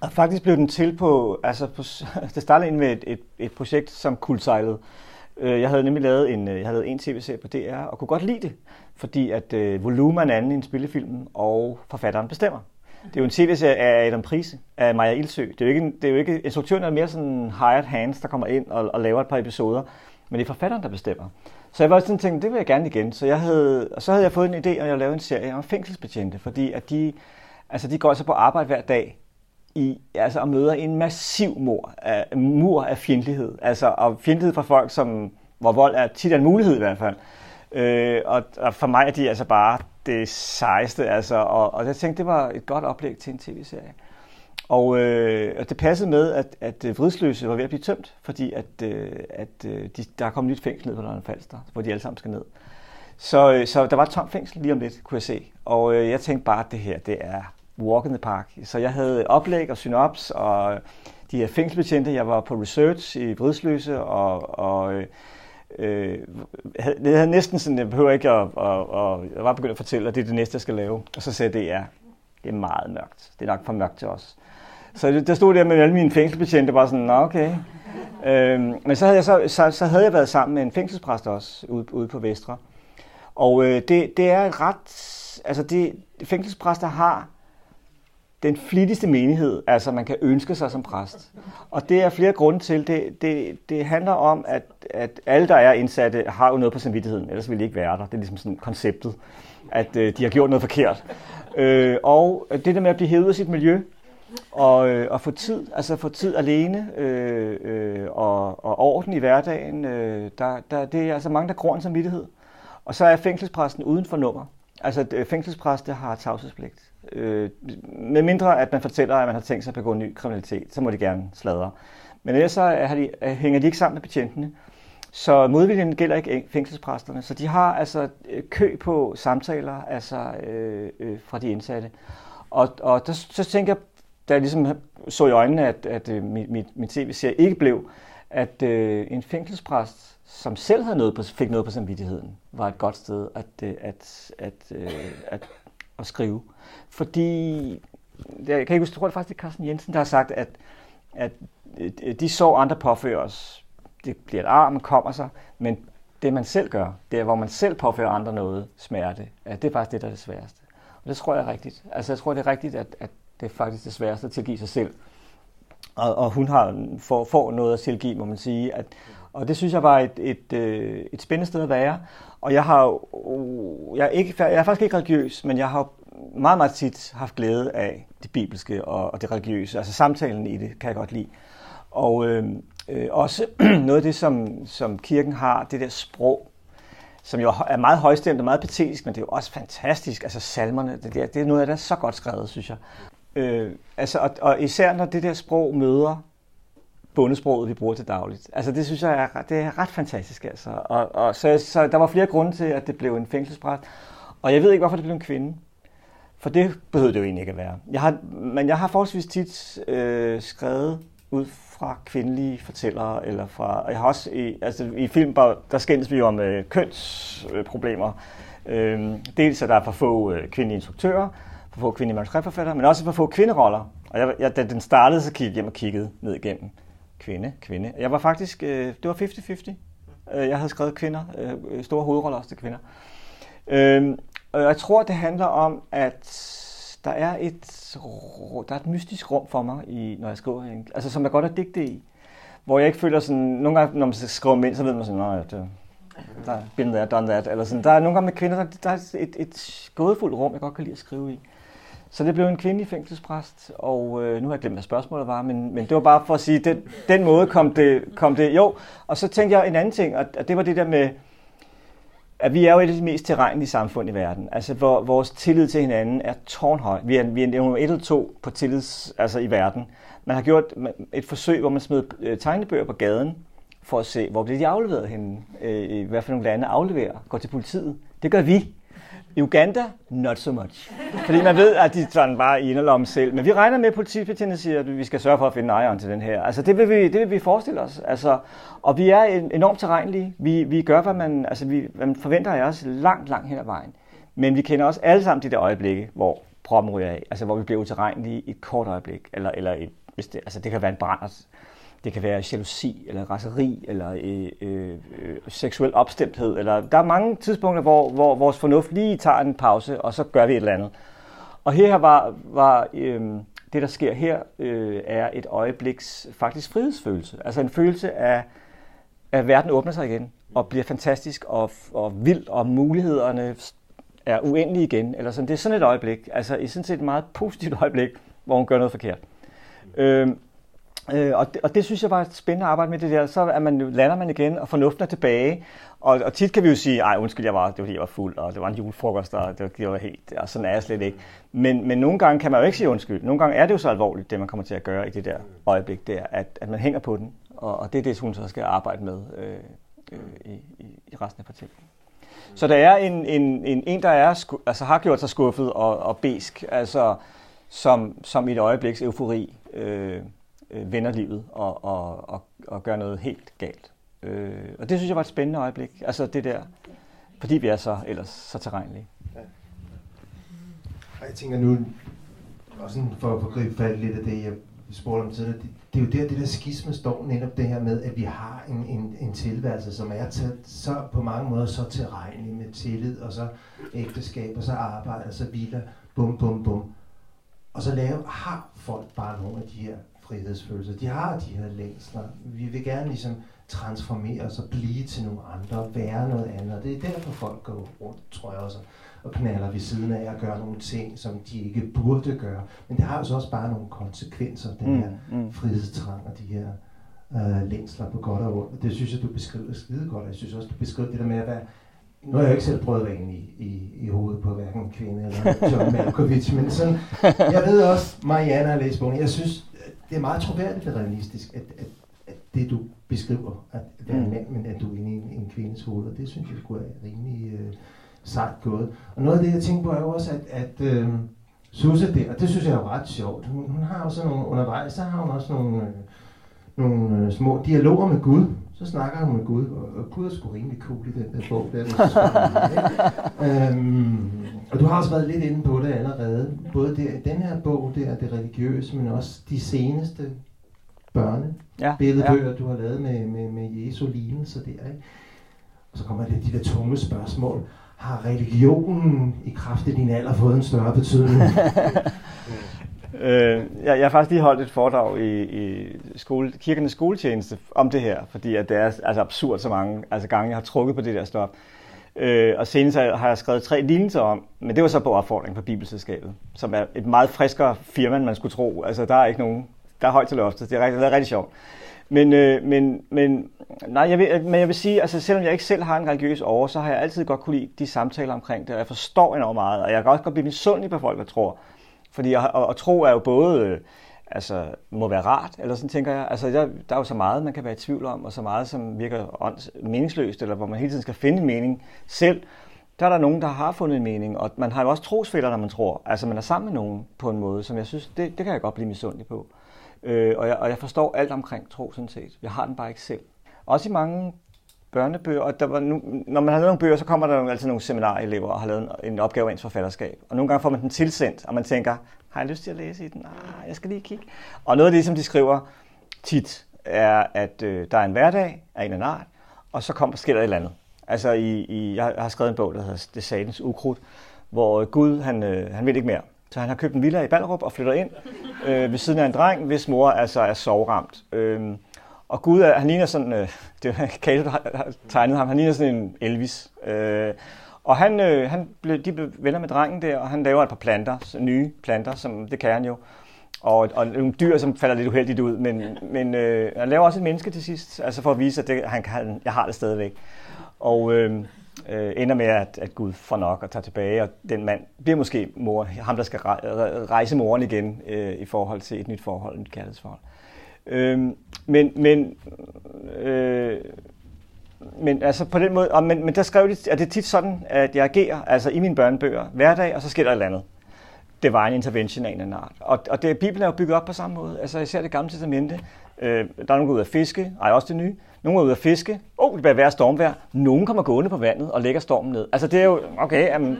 [SPEAKER 1] og faktisk blev den til på, altså på, det startede ind med et, et, et projekt, som kuldsejlede. Øh, jeg havde nemlig lavet en, øh, jeg havde lavet en tv-serie på DR, og kunne godt lide det, fordi at øh, volumen er anden i spillefilmen, og forfatteren bestemmer. Det er jo en tv-serie af Adam Prise, af Maja Ildsø. Det er jo ikke, det er jo ikke instruktøren er mere sådan hired hands, der kommer ind og, og laver et par episoder, men det er forfatteren, der bestemmer. Så jeg var sådan tænkt, det vil jeg gerne igen. Så, jeg havde, og så havde jeg fået en idé, og jeg lavede en serie om fængselsbetjente, fordi at de, altså de går så på arbejde hver dag i, altså, og møder en massiv mur af, mur af fjendtlighed. Altså, og fjendtlighed fra folk, som, hvor vold er tit en mulighed i hvert fald. Øh, og, og for mig er de altså bare det sejeste, altså, og, og jeg tænkte, det var et godt oplæg til en tv-serie. Og, øh, og det passede med, at, at øh, Vridsløse var ved at blive tømt, fordi at, øh, at øh, de, der er kommet nyt fængsel ned på London Falster, hvor de alle sammen skal ned. Så, øh, så der var et tomt fængsel lige om lidt, kunne jeg se. Og øh, jeg tænkte bare, at det her, det er walk in the park. Så jeg havde oplæg og synops, og de her fængselsbetjente, jeg var på research i Vridsløse, og, og øh, øh, det havde næsten sådan, jeg behøver ikke at, at, at, jeg var begyndt at fortælle, at det er det næste, jeg skal lave. Og så sagde det, ja, det er meget mørkt. Det er nok for mørkt til os. Så det, der stod der med alle mine fængselsbetjente, bare sådan, nå okay. Øhm, men så havde, jeg så, så, så havde jeg været sammen med en fængselspræst også, ude, ude på Vestre. Og øh, det, det er et ret, altså det, fængselspræster har den flittigste menighed, altså man kan ønske sig som præst. Og det er flere grunde til. Det, det, det handler om, at, at alle, der er indsatte, har jo noget på samvittigheden, ellers ville de ikke være der. Det er ligesom sådan konceptet, at øh, de har gjort noget forkert. Øh, og det der med at blive hævet af sit miljø, og, øh, og få tid, altså få tid alene øh, øh, og, og orden i hverdagen, øh, der, der, det er altså mange, der gror en samvittighed. Og så er fængselspræsten uden for nummer. Altså øh, fængselspræster har tavshedspligt. Øh, med mindre at man fortæller, at man har tænkt sig at begå ny kriminalitet, så må de gerne sladre. Men ellers så er de, øh, hænger de ikke sammen med betjentene. Så modviljen gælder ikke fængselspræsterne. Så de har altså øh, kø på samtaler altså, øh, øh, fra de indsatte. Og, og der, så tænker jeg, da jeg ligesom så i øjnene, at, at øh, mit, mit, mit tv-serie ikke blev, at øh, en fængselspræst, som selv havde noget på, fik noget på samvittigheden, var et godt sted at, øh, at, at, at, at, at skrive. Fordi, jeg kan ikke huske, jeg tror det faktisk, det er Carsten Jensen, der har sagt, at, at de så andre påfører os. Det bliver et arm, kommer sig, men det man selv gør, det er, hvor man selv påfører andre noget smerte, at det er faktisk det, der er det sværeste. Og det tror jeg er rigtigt. Altså jeg tror, det er rigtigt, at, at det er faktisk det sværeste at tilgive sig selv. Og, og hun har får, får noget at tilgive, må man sige. At, og det synes jeg var et, et, øh, et spændende sted at være. Og jeg har jeg er, ikke, jeg er faktisk ikke religiøs, men jeg har meget, meget tit haft glæde af det bibelske og, og det religiøse. Altså samtalen i det kan jeg godt lide. Og øh, øh, også noget af det, som, som kirken har, det der sprog, som jo er meget højstemt og meget patetisk, men det er jo også fantastisk. Altså salmerne, det, der, det er noget af det, der er så godt skrevet, synes jeg. Øh, altså, og, og især når det der sprog møder bundesproget, vi bruger til dagligt. Altså det synes jeg er, det er ret fantastisk. Altså. Og, og, så, så der var flere grunde til, at det blev en fængselsbræt. Og jeg ved ikke, hvorfor det blev en kvinde. For det behøvede det jo egentlig ikke at være. Jeg har, men jeg har forholdsvis tit øh, skrevet ud fra kvindelige fortællere, eller fra, og jeg har også i, altså i film, der skændes vi jo om øh, kønsproblemer. Øh, dels at der er for få øh, kvindelige instruktører, for få kvindelige manuskriptforfattere, men også for få kvinderoller. Og jeg, jeg, da den startede, så kiggede jeg hjem og kiggede ned igennem. Kvinde, kvinde. Jeg var faktisk, øh, det var 50-50. Øh, jeg havde skrevet kvinder, øh, store hovedroller også til kvinder. Øh, og jeg tror, det handler om, at der er et, der er et mystisk rum for mig, i, når jeg skriver. Altså, som jeg godt er digte i. Hvor jeg ikke føler sådan, nogle gange, når man skriver mænd, så ved man sådan, nej, det, der er been there, done that. Eller sådan. Der er nogle gange med kvinder, der, der er et, et gådefuldt rum, jeg godt kan lide at skrive i. Så det blev en kvindelig fængselspræst, og øh, nu har jeg glemt, hvad spørgsmålet var, men, men det var bare for at sige, den, den måde kom det, kom det, jo. Og så tænkte jeg en anden ting, og, og det var det der med, at vi er jo et af de mest tilregnelige samfund i verden. Altså, hvor vores tillid til hinanden er tårnhøj. Vi er, vi er nummer et eller to på tillid altså, i verden. Man har gjort et forsøg, hvor man smed øh, tegnebøger på gaden, for at se, hvor bliver de afleveret henne. Øh, I hvert fald nogle lande afleverer, går til politiet. Det gør vi. I Uganda, not so much. Fordi man ved, at de tager den bare i inderlommen selv. Men vi regner med, at politibetjentene siger, at vi skal sørge for at finde ejeren til den her. Altså, det vil vi, det vil vi forestille os. Altså, og vi er enormt terrænlige. Vi, vi gør, hvad man, altså, vi, hvad man forventer af os langt, langt hen ad vejen. Men vi kender også alle sammen de der øjeblikke, hvor proppen ryger af. Altså, hvor vi bliver uterrenlige i et kort øjeblik. Eller, eller et, hvis det, altså, det kan være en brand, det kan være jalousi, eller raseri, eller øh, øh, øh, seksuel opstemthed. Eller, der er mange tidspunkter, hvor, hvor vores fornuft lige tager en pause, og så gør vi et eller andet. Og her var, var øh, det, der sker her, øh, er et øjebliks faktisk frihedsfølelse. Altså en følelse af, at verden åbner sig igen, og bliver fantastisk og, og vild, og mulighederne er uendelige igen. Eller sådan. Det er sådan et øjeblik, altså i sådan set et meget positivt øjeblik, hvor hun gør noget forkert. Øh, Øh, og, det, og det synes jeg var spændende at arbejde med det der. Så er man, lander man igen, og fornuften er tilbage. Og, og tit kan vi jo sige, ej undskyld, jeg var, det var fordi jeg var fuld, og det var en julefrokost, og det var, det var helt, og sådan er jeg slet ikke. Men, men nogle gange kan man jo ikke sige undskyld. Nogle gange er det jo så alvorligt, det man kommer til at gøre i det der øjeblik der, at, at man hænger på den. Og, og det er det, hun så skal arbejde med øh, øh, i, i, i resten af partiet. Så der er en, en, en, en der er, sku, altså har gjort sig skuffet og, og besk, altså som, som i et øjebliks eufori, øh, øh, vender livet og, og, og, og gør noget helt galt. Øh, og det synes jeg var et spændende øjeblik. Altså det der, fordi vi er så ellers så terrænlige. Ja.
[SPEAKER 3] Jeg tænker nu, også for at gribe fat lidt af det, jeg spurgte om tidligere, det, det er jo der, det der skisme står netop det her med, at vi har en, en, en tilværelse, som er til, så på mange måder så tilregnelig med tillid, og så ægteskab, og så arbejde, og så hviler, bum, bum, bum. Og så laver, har folk bare nogle af de her frihedsfølelse. De har de her længsler. Vi vil gerne ligesom transformere os og blive til nogle andre, være noget andet. Det er derfor folk går rundt, tror jeg også, og knaller ved siden af at gøre nogle ting, som de ikke burde gøre. Men det har jo så også bare nogle konsekvenser, den mm, her mm. frihedstrang og de her øh, længsler på godt og ondt. Det synes jeg, du beskriver skide godt. Jeg synes også, du beskriver det der med at være nu har jeg ikke selv prøvet at være inde i, i, i hovedet på hverken kvinde eller John Malkovich, men sådan, jeg ved også, Marianne har læst bogen, jeg synes, det er meget troværdigt og realistisk, at, at, at det du beskriver, at være en mm. mand, men at du er inde i en, en kvindes hoved, og det synes jeg skulle er rimelig øh, sejt gået. Og noget af det, jeg tænker på, er jo også, at, at øh, Susse der, og det synes jeg er ret sjovt, hun, hun har også nogle, undervejs, så har hun også nogle, øh, nogle øh, små dialoger med Gud, så snakker hun med Gud, og, og Gud er sgu rimelig cool i den der bog. Der, der øhm, og du har også været lidt inde på det allerede. Både det, den her bog, der, det religiøse, men også de seneste børne ja, billedbøger, ja. du har lavet med, med, med Jesu lignelse der. Ikke? Og så kommer det de der tunge spørgsmål. Har religionen i kraft af din alder fået en større betydning?
[SPEAKER 1] Øh, jeg, jeg har faktisk lige holdt et foredrag i, i skole, kirkernes skoletjeneste om det her, fordi at det er altså absurd så mange altså gange, jeg har trukket på det der stof. Øh, og senest har jeg skrevet tre lignelser om, men det var så på opfordring fra Bibelselskabet, som er et meget friskere firma, end man skulle tro. Altså, der er ikke nogen, der er højt til loftet. Det er rigtig, det er rigtig sjovt. Men, øh, men, men, nej, jeg vil, men jeg vil sige, altså selvom jeg ikke selv har en religiøs over, så har jeg altid godt kunne lide de samtaler omkring det, og jeg forstår enormt meget, og jeg kan også godt blive misundelig på folk, der tror, fordi at, at, at tro er jo både, øh, altså må være rart, eller sådan tænker jeg. Altså der, der er jo så meget, man kan være i tvivl om, og så meget, som virker ånds, meningsløst, eller hvor man hele tiden skal finde en mening selv. Der er der nogen, der har fundet en mening, og man har jo også trosfælder, når man tror. Altså man er sammen med nogen på en måde, som jeg synes, det, det kan jeg godt blive misundelig på. Øh, og, jeg, og jeg forstår alt omkring tro, sådan set. Jeg har den bare ikke selv. Også i mange børnebøger, og der var nu, når man har lavet nogle bøger, så kommer der jo altid nogle seminarelever og har lavet en, en opgave af ens forfatterskab. Og nogle gange får man den tilsendt, og man tænker, har jeg lyst til at læse i den? Ah, jeg skal lige kigge. Og noget af det, som de skriver tit, er, at øh, der er en hverdag af en eller anden art, og så kommer, sker der et eller andet. Altså, i, i, jeg har skrevet en bog, der hedder Det Satans Ukrudt, hvor øh, Gud, han, øh, han vil ikke mere. Så han har købt en villa i Ballerup og flytter ind øh, ved siden af en dreng, hvis mor altså er sovramt. Øh, og Gud, er, han ligner sådan, øh, det var Kato, der har tegnet ham, han ligner sådan en Elvis. Øh, og han, øh, han blev, de blev venner med drengen der, og han laver et par planter, nye planter, som det kan han jo. Og, og nogle dyr, som falder lidt uheldigt ud, men, men øh, han laver også et menneske til sidst, altså for at vise, at det, han kan, jeg har det stadigvæk. Og øh, øh, ender med, at, at Gud får nok og tager tilbage, og den mand bliver måske mor, ham, der skal rejse moren igen øh, i forhold til et nyt forhold, et nyt kærlighedsforhold. Øh, Øhm, men men øh, men altså på den måde, og, men, men der skrev de, at det er tit sådan, at jeg agerer, altså i mine børnebøger, hverdag, og så sker der et eller andet. Det var en intervention af en eller anden art. Og, og det, Bibelen er jo bygget op på samme måde. Altså især det gamle testamente. Øh, der er nogen, der går ud at fiske, ej også det nye. Nogle går ud at fiske. Åh, oh, det bliver værre stormvejr. Nogen kommer gående på vandet og lægger stormen ned. Altså det er jo, okay, um,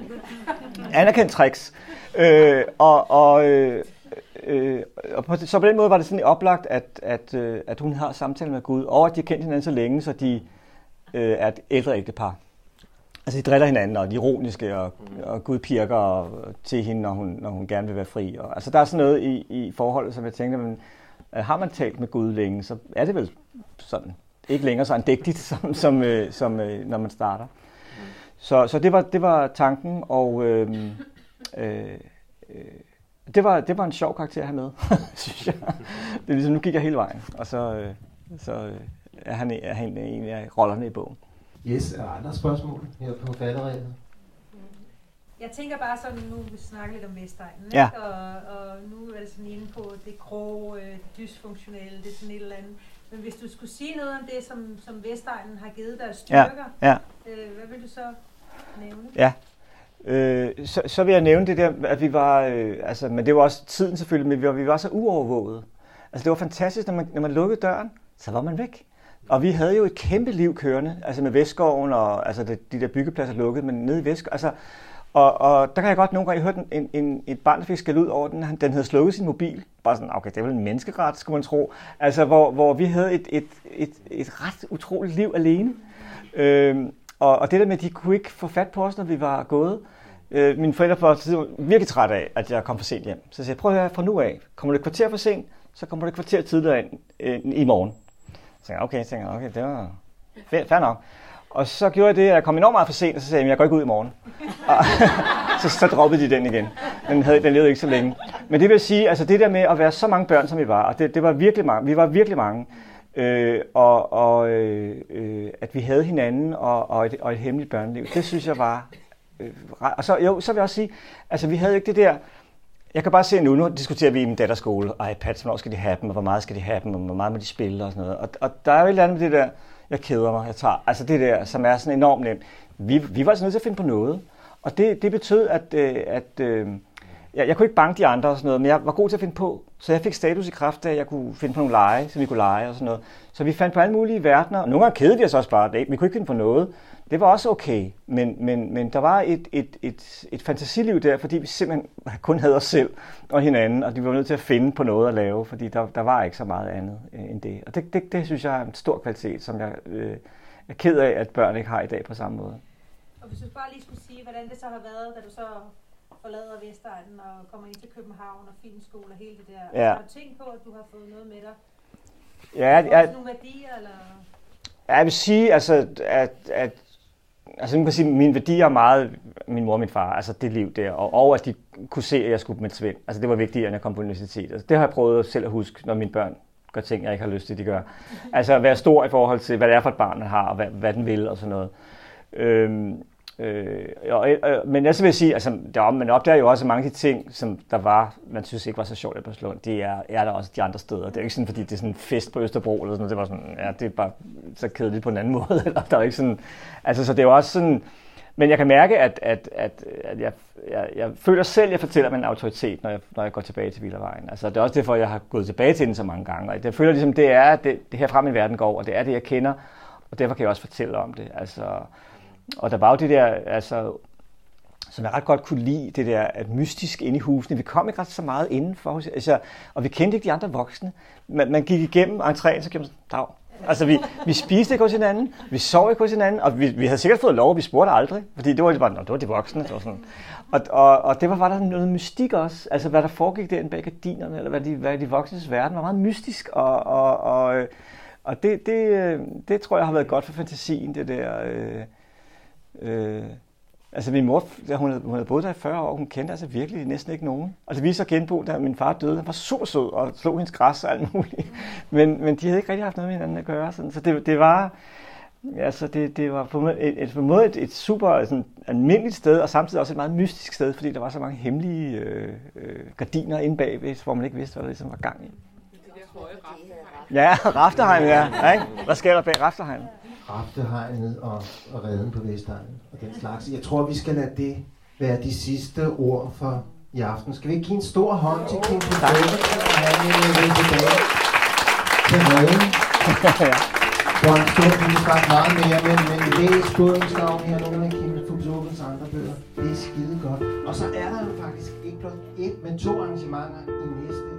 [SPEAKER 1] anerkendt tricks. Øh, og, og, øh, øh, og på, så på den måde var det sådan oplagt, at, at, øh, at hun har samtale med Gud, og at de har kendt hinanden så længe, så de øh, er et ældre ægtepar. Altså de driller hinanden, og de er ironiske, og, og Gud pirker til hende, når hun, når hun gerne vil være fri. Og, altså der er sådan noget i, i forholdet, som jeg tænker, men, øh, har man talt med Gud længe, så er det vel sådan, ikke længere så andægtigt, som, som, øh, som øh, når man starter. Så, så det, var, det var tanken, og øh, øh, øh, det, var, det var en sjov karakter at have med, synes jeg. Det er ligesom, nu gik jeg hele vejen, og så, øh, så øh, er han, er han en af rollerne i bogen.
[SPEAKER 3] Yes, er der andre spørgsmål her på falderæbet?
[SPEAKER 4] Jeg tænker bare sådan, nu vi snakker lidt om Vestegnen,
[SPEAKER 1] Ja.
[SPEAKER 4] ikke? Og, og nu er det sådan inde på det grå, øh, dysfunktionelle, det er sådan et eller andet. Men hvis du skulle sige noget om det, som, som Vestegnen har givet dig af
[SPEAKER 1] Ja,
[SPEAKER 4] styrker,
[SPEAKER 1] ja.
[SPEAKER 4] øh, hvad vil du så nævne?
[SPEAKER 1] Ja. Øh, så, så vil jeg nævne det der, at vi var, øh, altså, men det var også tiden selvfølgelig, men vi var, vi var så uovervåget. Altså det var fantastisk, når man, når man lukkede døren, så var man væk. Og vi havde jo et kæmpe liv kørende, altså med Vestskoven og altså det, de der byggepladser lukket, men nede i Vestskoven, altså, og, og der kan jeg godt nogle gange, jeg hørte en, en, et barn, der fik skæld ud over den, han- den havde slukket sin mobil. Bare sådan, okay, det er vel en menneskeret, skulle man tro. Altså, hvor, hvor vi havde et, et, et, et ret utroligt liv alene. Øhm, og, og det der med, at de kunne ikke få fat på os, når vi var gået. Øh, mine forældre var virkelig trætte af, at jeg kom for sent hjem. Så jeg sagde, prøv at høre, fra nu af, kommer du et kvarter for sent, så kommer du et kvarter tidligere ind øh, i morgen. Så tænkte jeg, okay, så tænkte jeg, okay, det var fair, fair nok. Og så gjorde jeg det, at jeg kom enormt meget for sent, og så sagde jeg, jeg går ikke ud i morgen. Og så, så droppede de den igen. Den, havde, den levede ikke så længe. Men det vil sige, altså det der med at være så mange børn, som vi var, og det, det var virkelig mange, vi var virkelig mange, øh, og, og øh, øh, at vi havde hinanden og, og, et, og et hemmeligt børneliv, det synes jeg var... Øh, og så, jo, så vil jeg også sige, altså vi havde jo ikke det der, jeg kan bare se nu, nu diskuterer vi i min datters skole, iPad, hvornår skal de have dem, og hvor meget skal de have dem, og hvor meget må de spille og sådan noget. Og, og der er jo et eller andet med det der, jeg keder mig, jeg tager, altså det der, som er sådan enormt nemt. Vi, vi var altså nødt til at finde på noget, og det, det betød, at, øh, at øh, jeg, jeg kunne ikke banke de andre og sådan noget, men jeg var god til at finde på, så jeg fik status i kraft af, at jeg kunne finde på nogle lege, som vi kunne lege og sådan noget. Så vi fandt på alle mulige verdener, og nogle gange kedede vi os også bare, det, vi kunne ikke finde på noget. Det var også okay, men, men, men der var et, et, et, et fantasiliv der, fordi vi simpelthen kun havde os selv og hinanden, og vi var nødt til at finde på noget at lave, fordi der, der var ikke så meget andet øh, end det. Og det, det, det synes jeg er en stor kvalitet, som jeg øh, er ked af, at børn ikke har i dag på samme måde.
[SPEAKER 4] Og hvis du bare lige skulle sige, hvordan det så har været, da du så forlader Vestegnen og kommer ind til København og filmskole og hele det der.
[SPEAKER 1] Ja.
[SPEAKER 4] Har du tænkt på, at du har fået noget med dig?
[SPEAKER 1] Ja,
[SPEAKER 4] Har du
[SPEAKER 1] jeg,
[SPEAKER 4] nogle værdier, eller?
[SPEAKER 1] Ja, Jeg vil sige, altså, at, at altså, man kan sige, mine værdier er meget min mor og min far, altså det liv der, og, og at de kunne se, at jeg skulle med Svend. Altså det var vigtigere, end jeg kom på universitetet. Altså, det har jeg prøvet selv at huske, når mine børn gør ting, jeg ikke har lyst til, de gør. Altså at være stor i forhold til, hvad det er for et barn, man har, og hvad, hvad den vil og sådan noget. Øhm, øh, og, øh, øh men jeg så vil jeg sige, altså, der, man opdager jo også mange af de ting, som der var, man synes ikke var så sjovt i Barcelona, det er, er der også de andre steder. Det er jo ikke sådan, fordi det er sådan en fest på Østerbro eller sådan noget. Det var sådan, ja, det er bare så kedeligt på en anden måde. Eller, der er ikke sådan, altså, så det er jo også sådan, men jeg kan mærke, at, at, at, at jeg, jeg, jeg føler selv, at jeg fortæller med en autoritet, når jeg, når jeg går tilbage til Villavejen. Altså, det er også derfor, jeg har gået tilbage til den så mange gange. Og jeg føler ligesom, det er det, det her frem i verden går, og det er det, jeg kender. Og derfor kan jeg også fortælle om det. Altså, og der var jo det der, altså, som jeg ret godt kunne lide, det der at mystisk inde i husene. Vi kom ikke ret så meget indenfor, altså, og vi kendte ikke de andre voksne. Man, man gik igennem entréen, så gjorde man sådan, dag. Altså, vi, vi spiste ikke hos hinanden, vi sov ikke hos hinanden, og vi, vi havde sikkert fået lov, og vi spurgte aldrig, fordi det var bare, Nå, det var de voksne. Det var sådan. Og, og, og det var, var der noget mystik også, altså hvad der foregik derinde bag gardinerne, eller hvad de, hvad de voksnes verden var meget mystisk, og, og, og, og det, det, øh, det tror jeg har været godt for fantasien, det der... Øh, øh, Altså min mor, da hun havde, hun havde boet der i 40 år, hun kendte altså virkelig næsten ikke nogen. Og det viste sig genbo, da min far døde. Han var super sød og slog hendes græs og alt muligt. Men, men de havde ikke rigtig haft noget med hinanden at gøre. Sådan. Så det, det var, altså det, det var på en måde et, et, på en måde et, et super sådan, almindeligt sted, og samtidig også et meget mystisk sted, fordi der var så mange hemmelige øh, øh, gardiner inde bagved, hvor man ikke vidste, hvad der ligesom var gang i. Ja, Rafterheim, ja. ja ikke? Hvad sker der bag Rafterheim?
[SPEAKER 3] Raftehegnet og, og redden på Vestegnen og den slags. Jeg tror, vi skal lade det være de sidste ord for i aften. Skal vi ikke give en stor hånd til Kim Pudove, og han er ved tilbage til redden. Hvor en stor kunne snakke meget mere, men, men læs bådens navn her, nogle af Kim Pudovens andre bøger. Det er skide godt. Og så er der jo faktisk ikke blot et, men to arrangementer i næste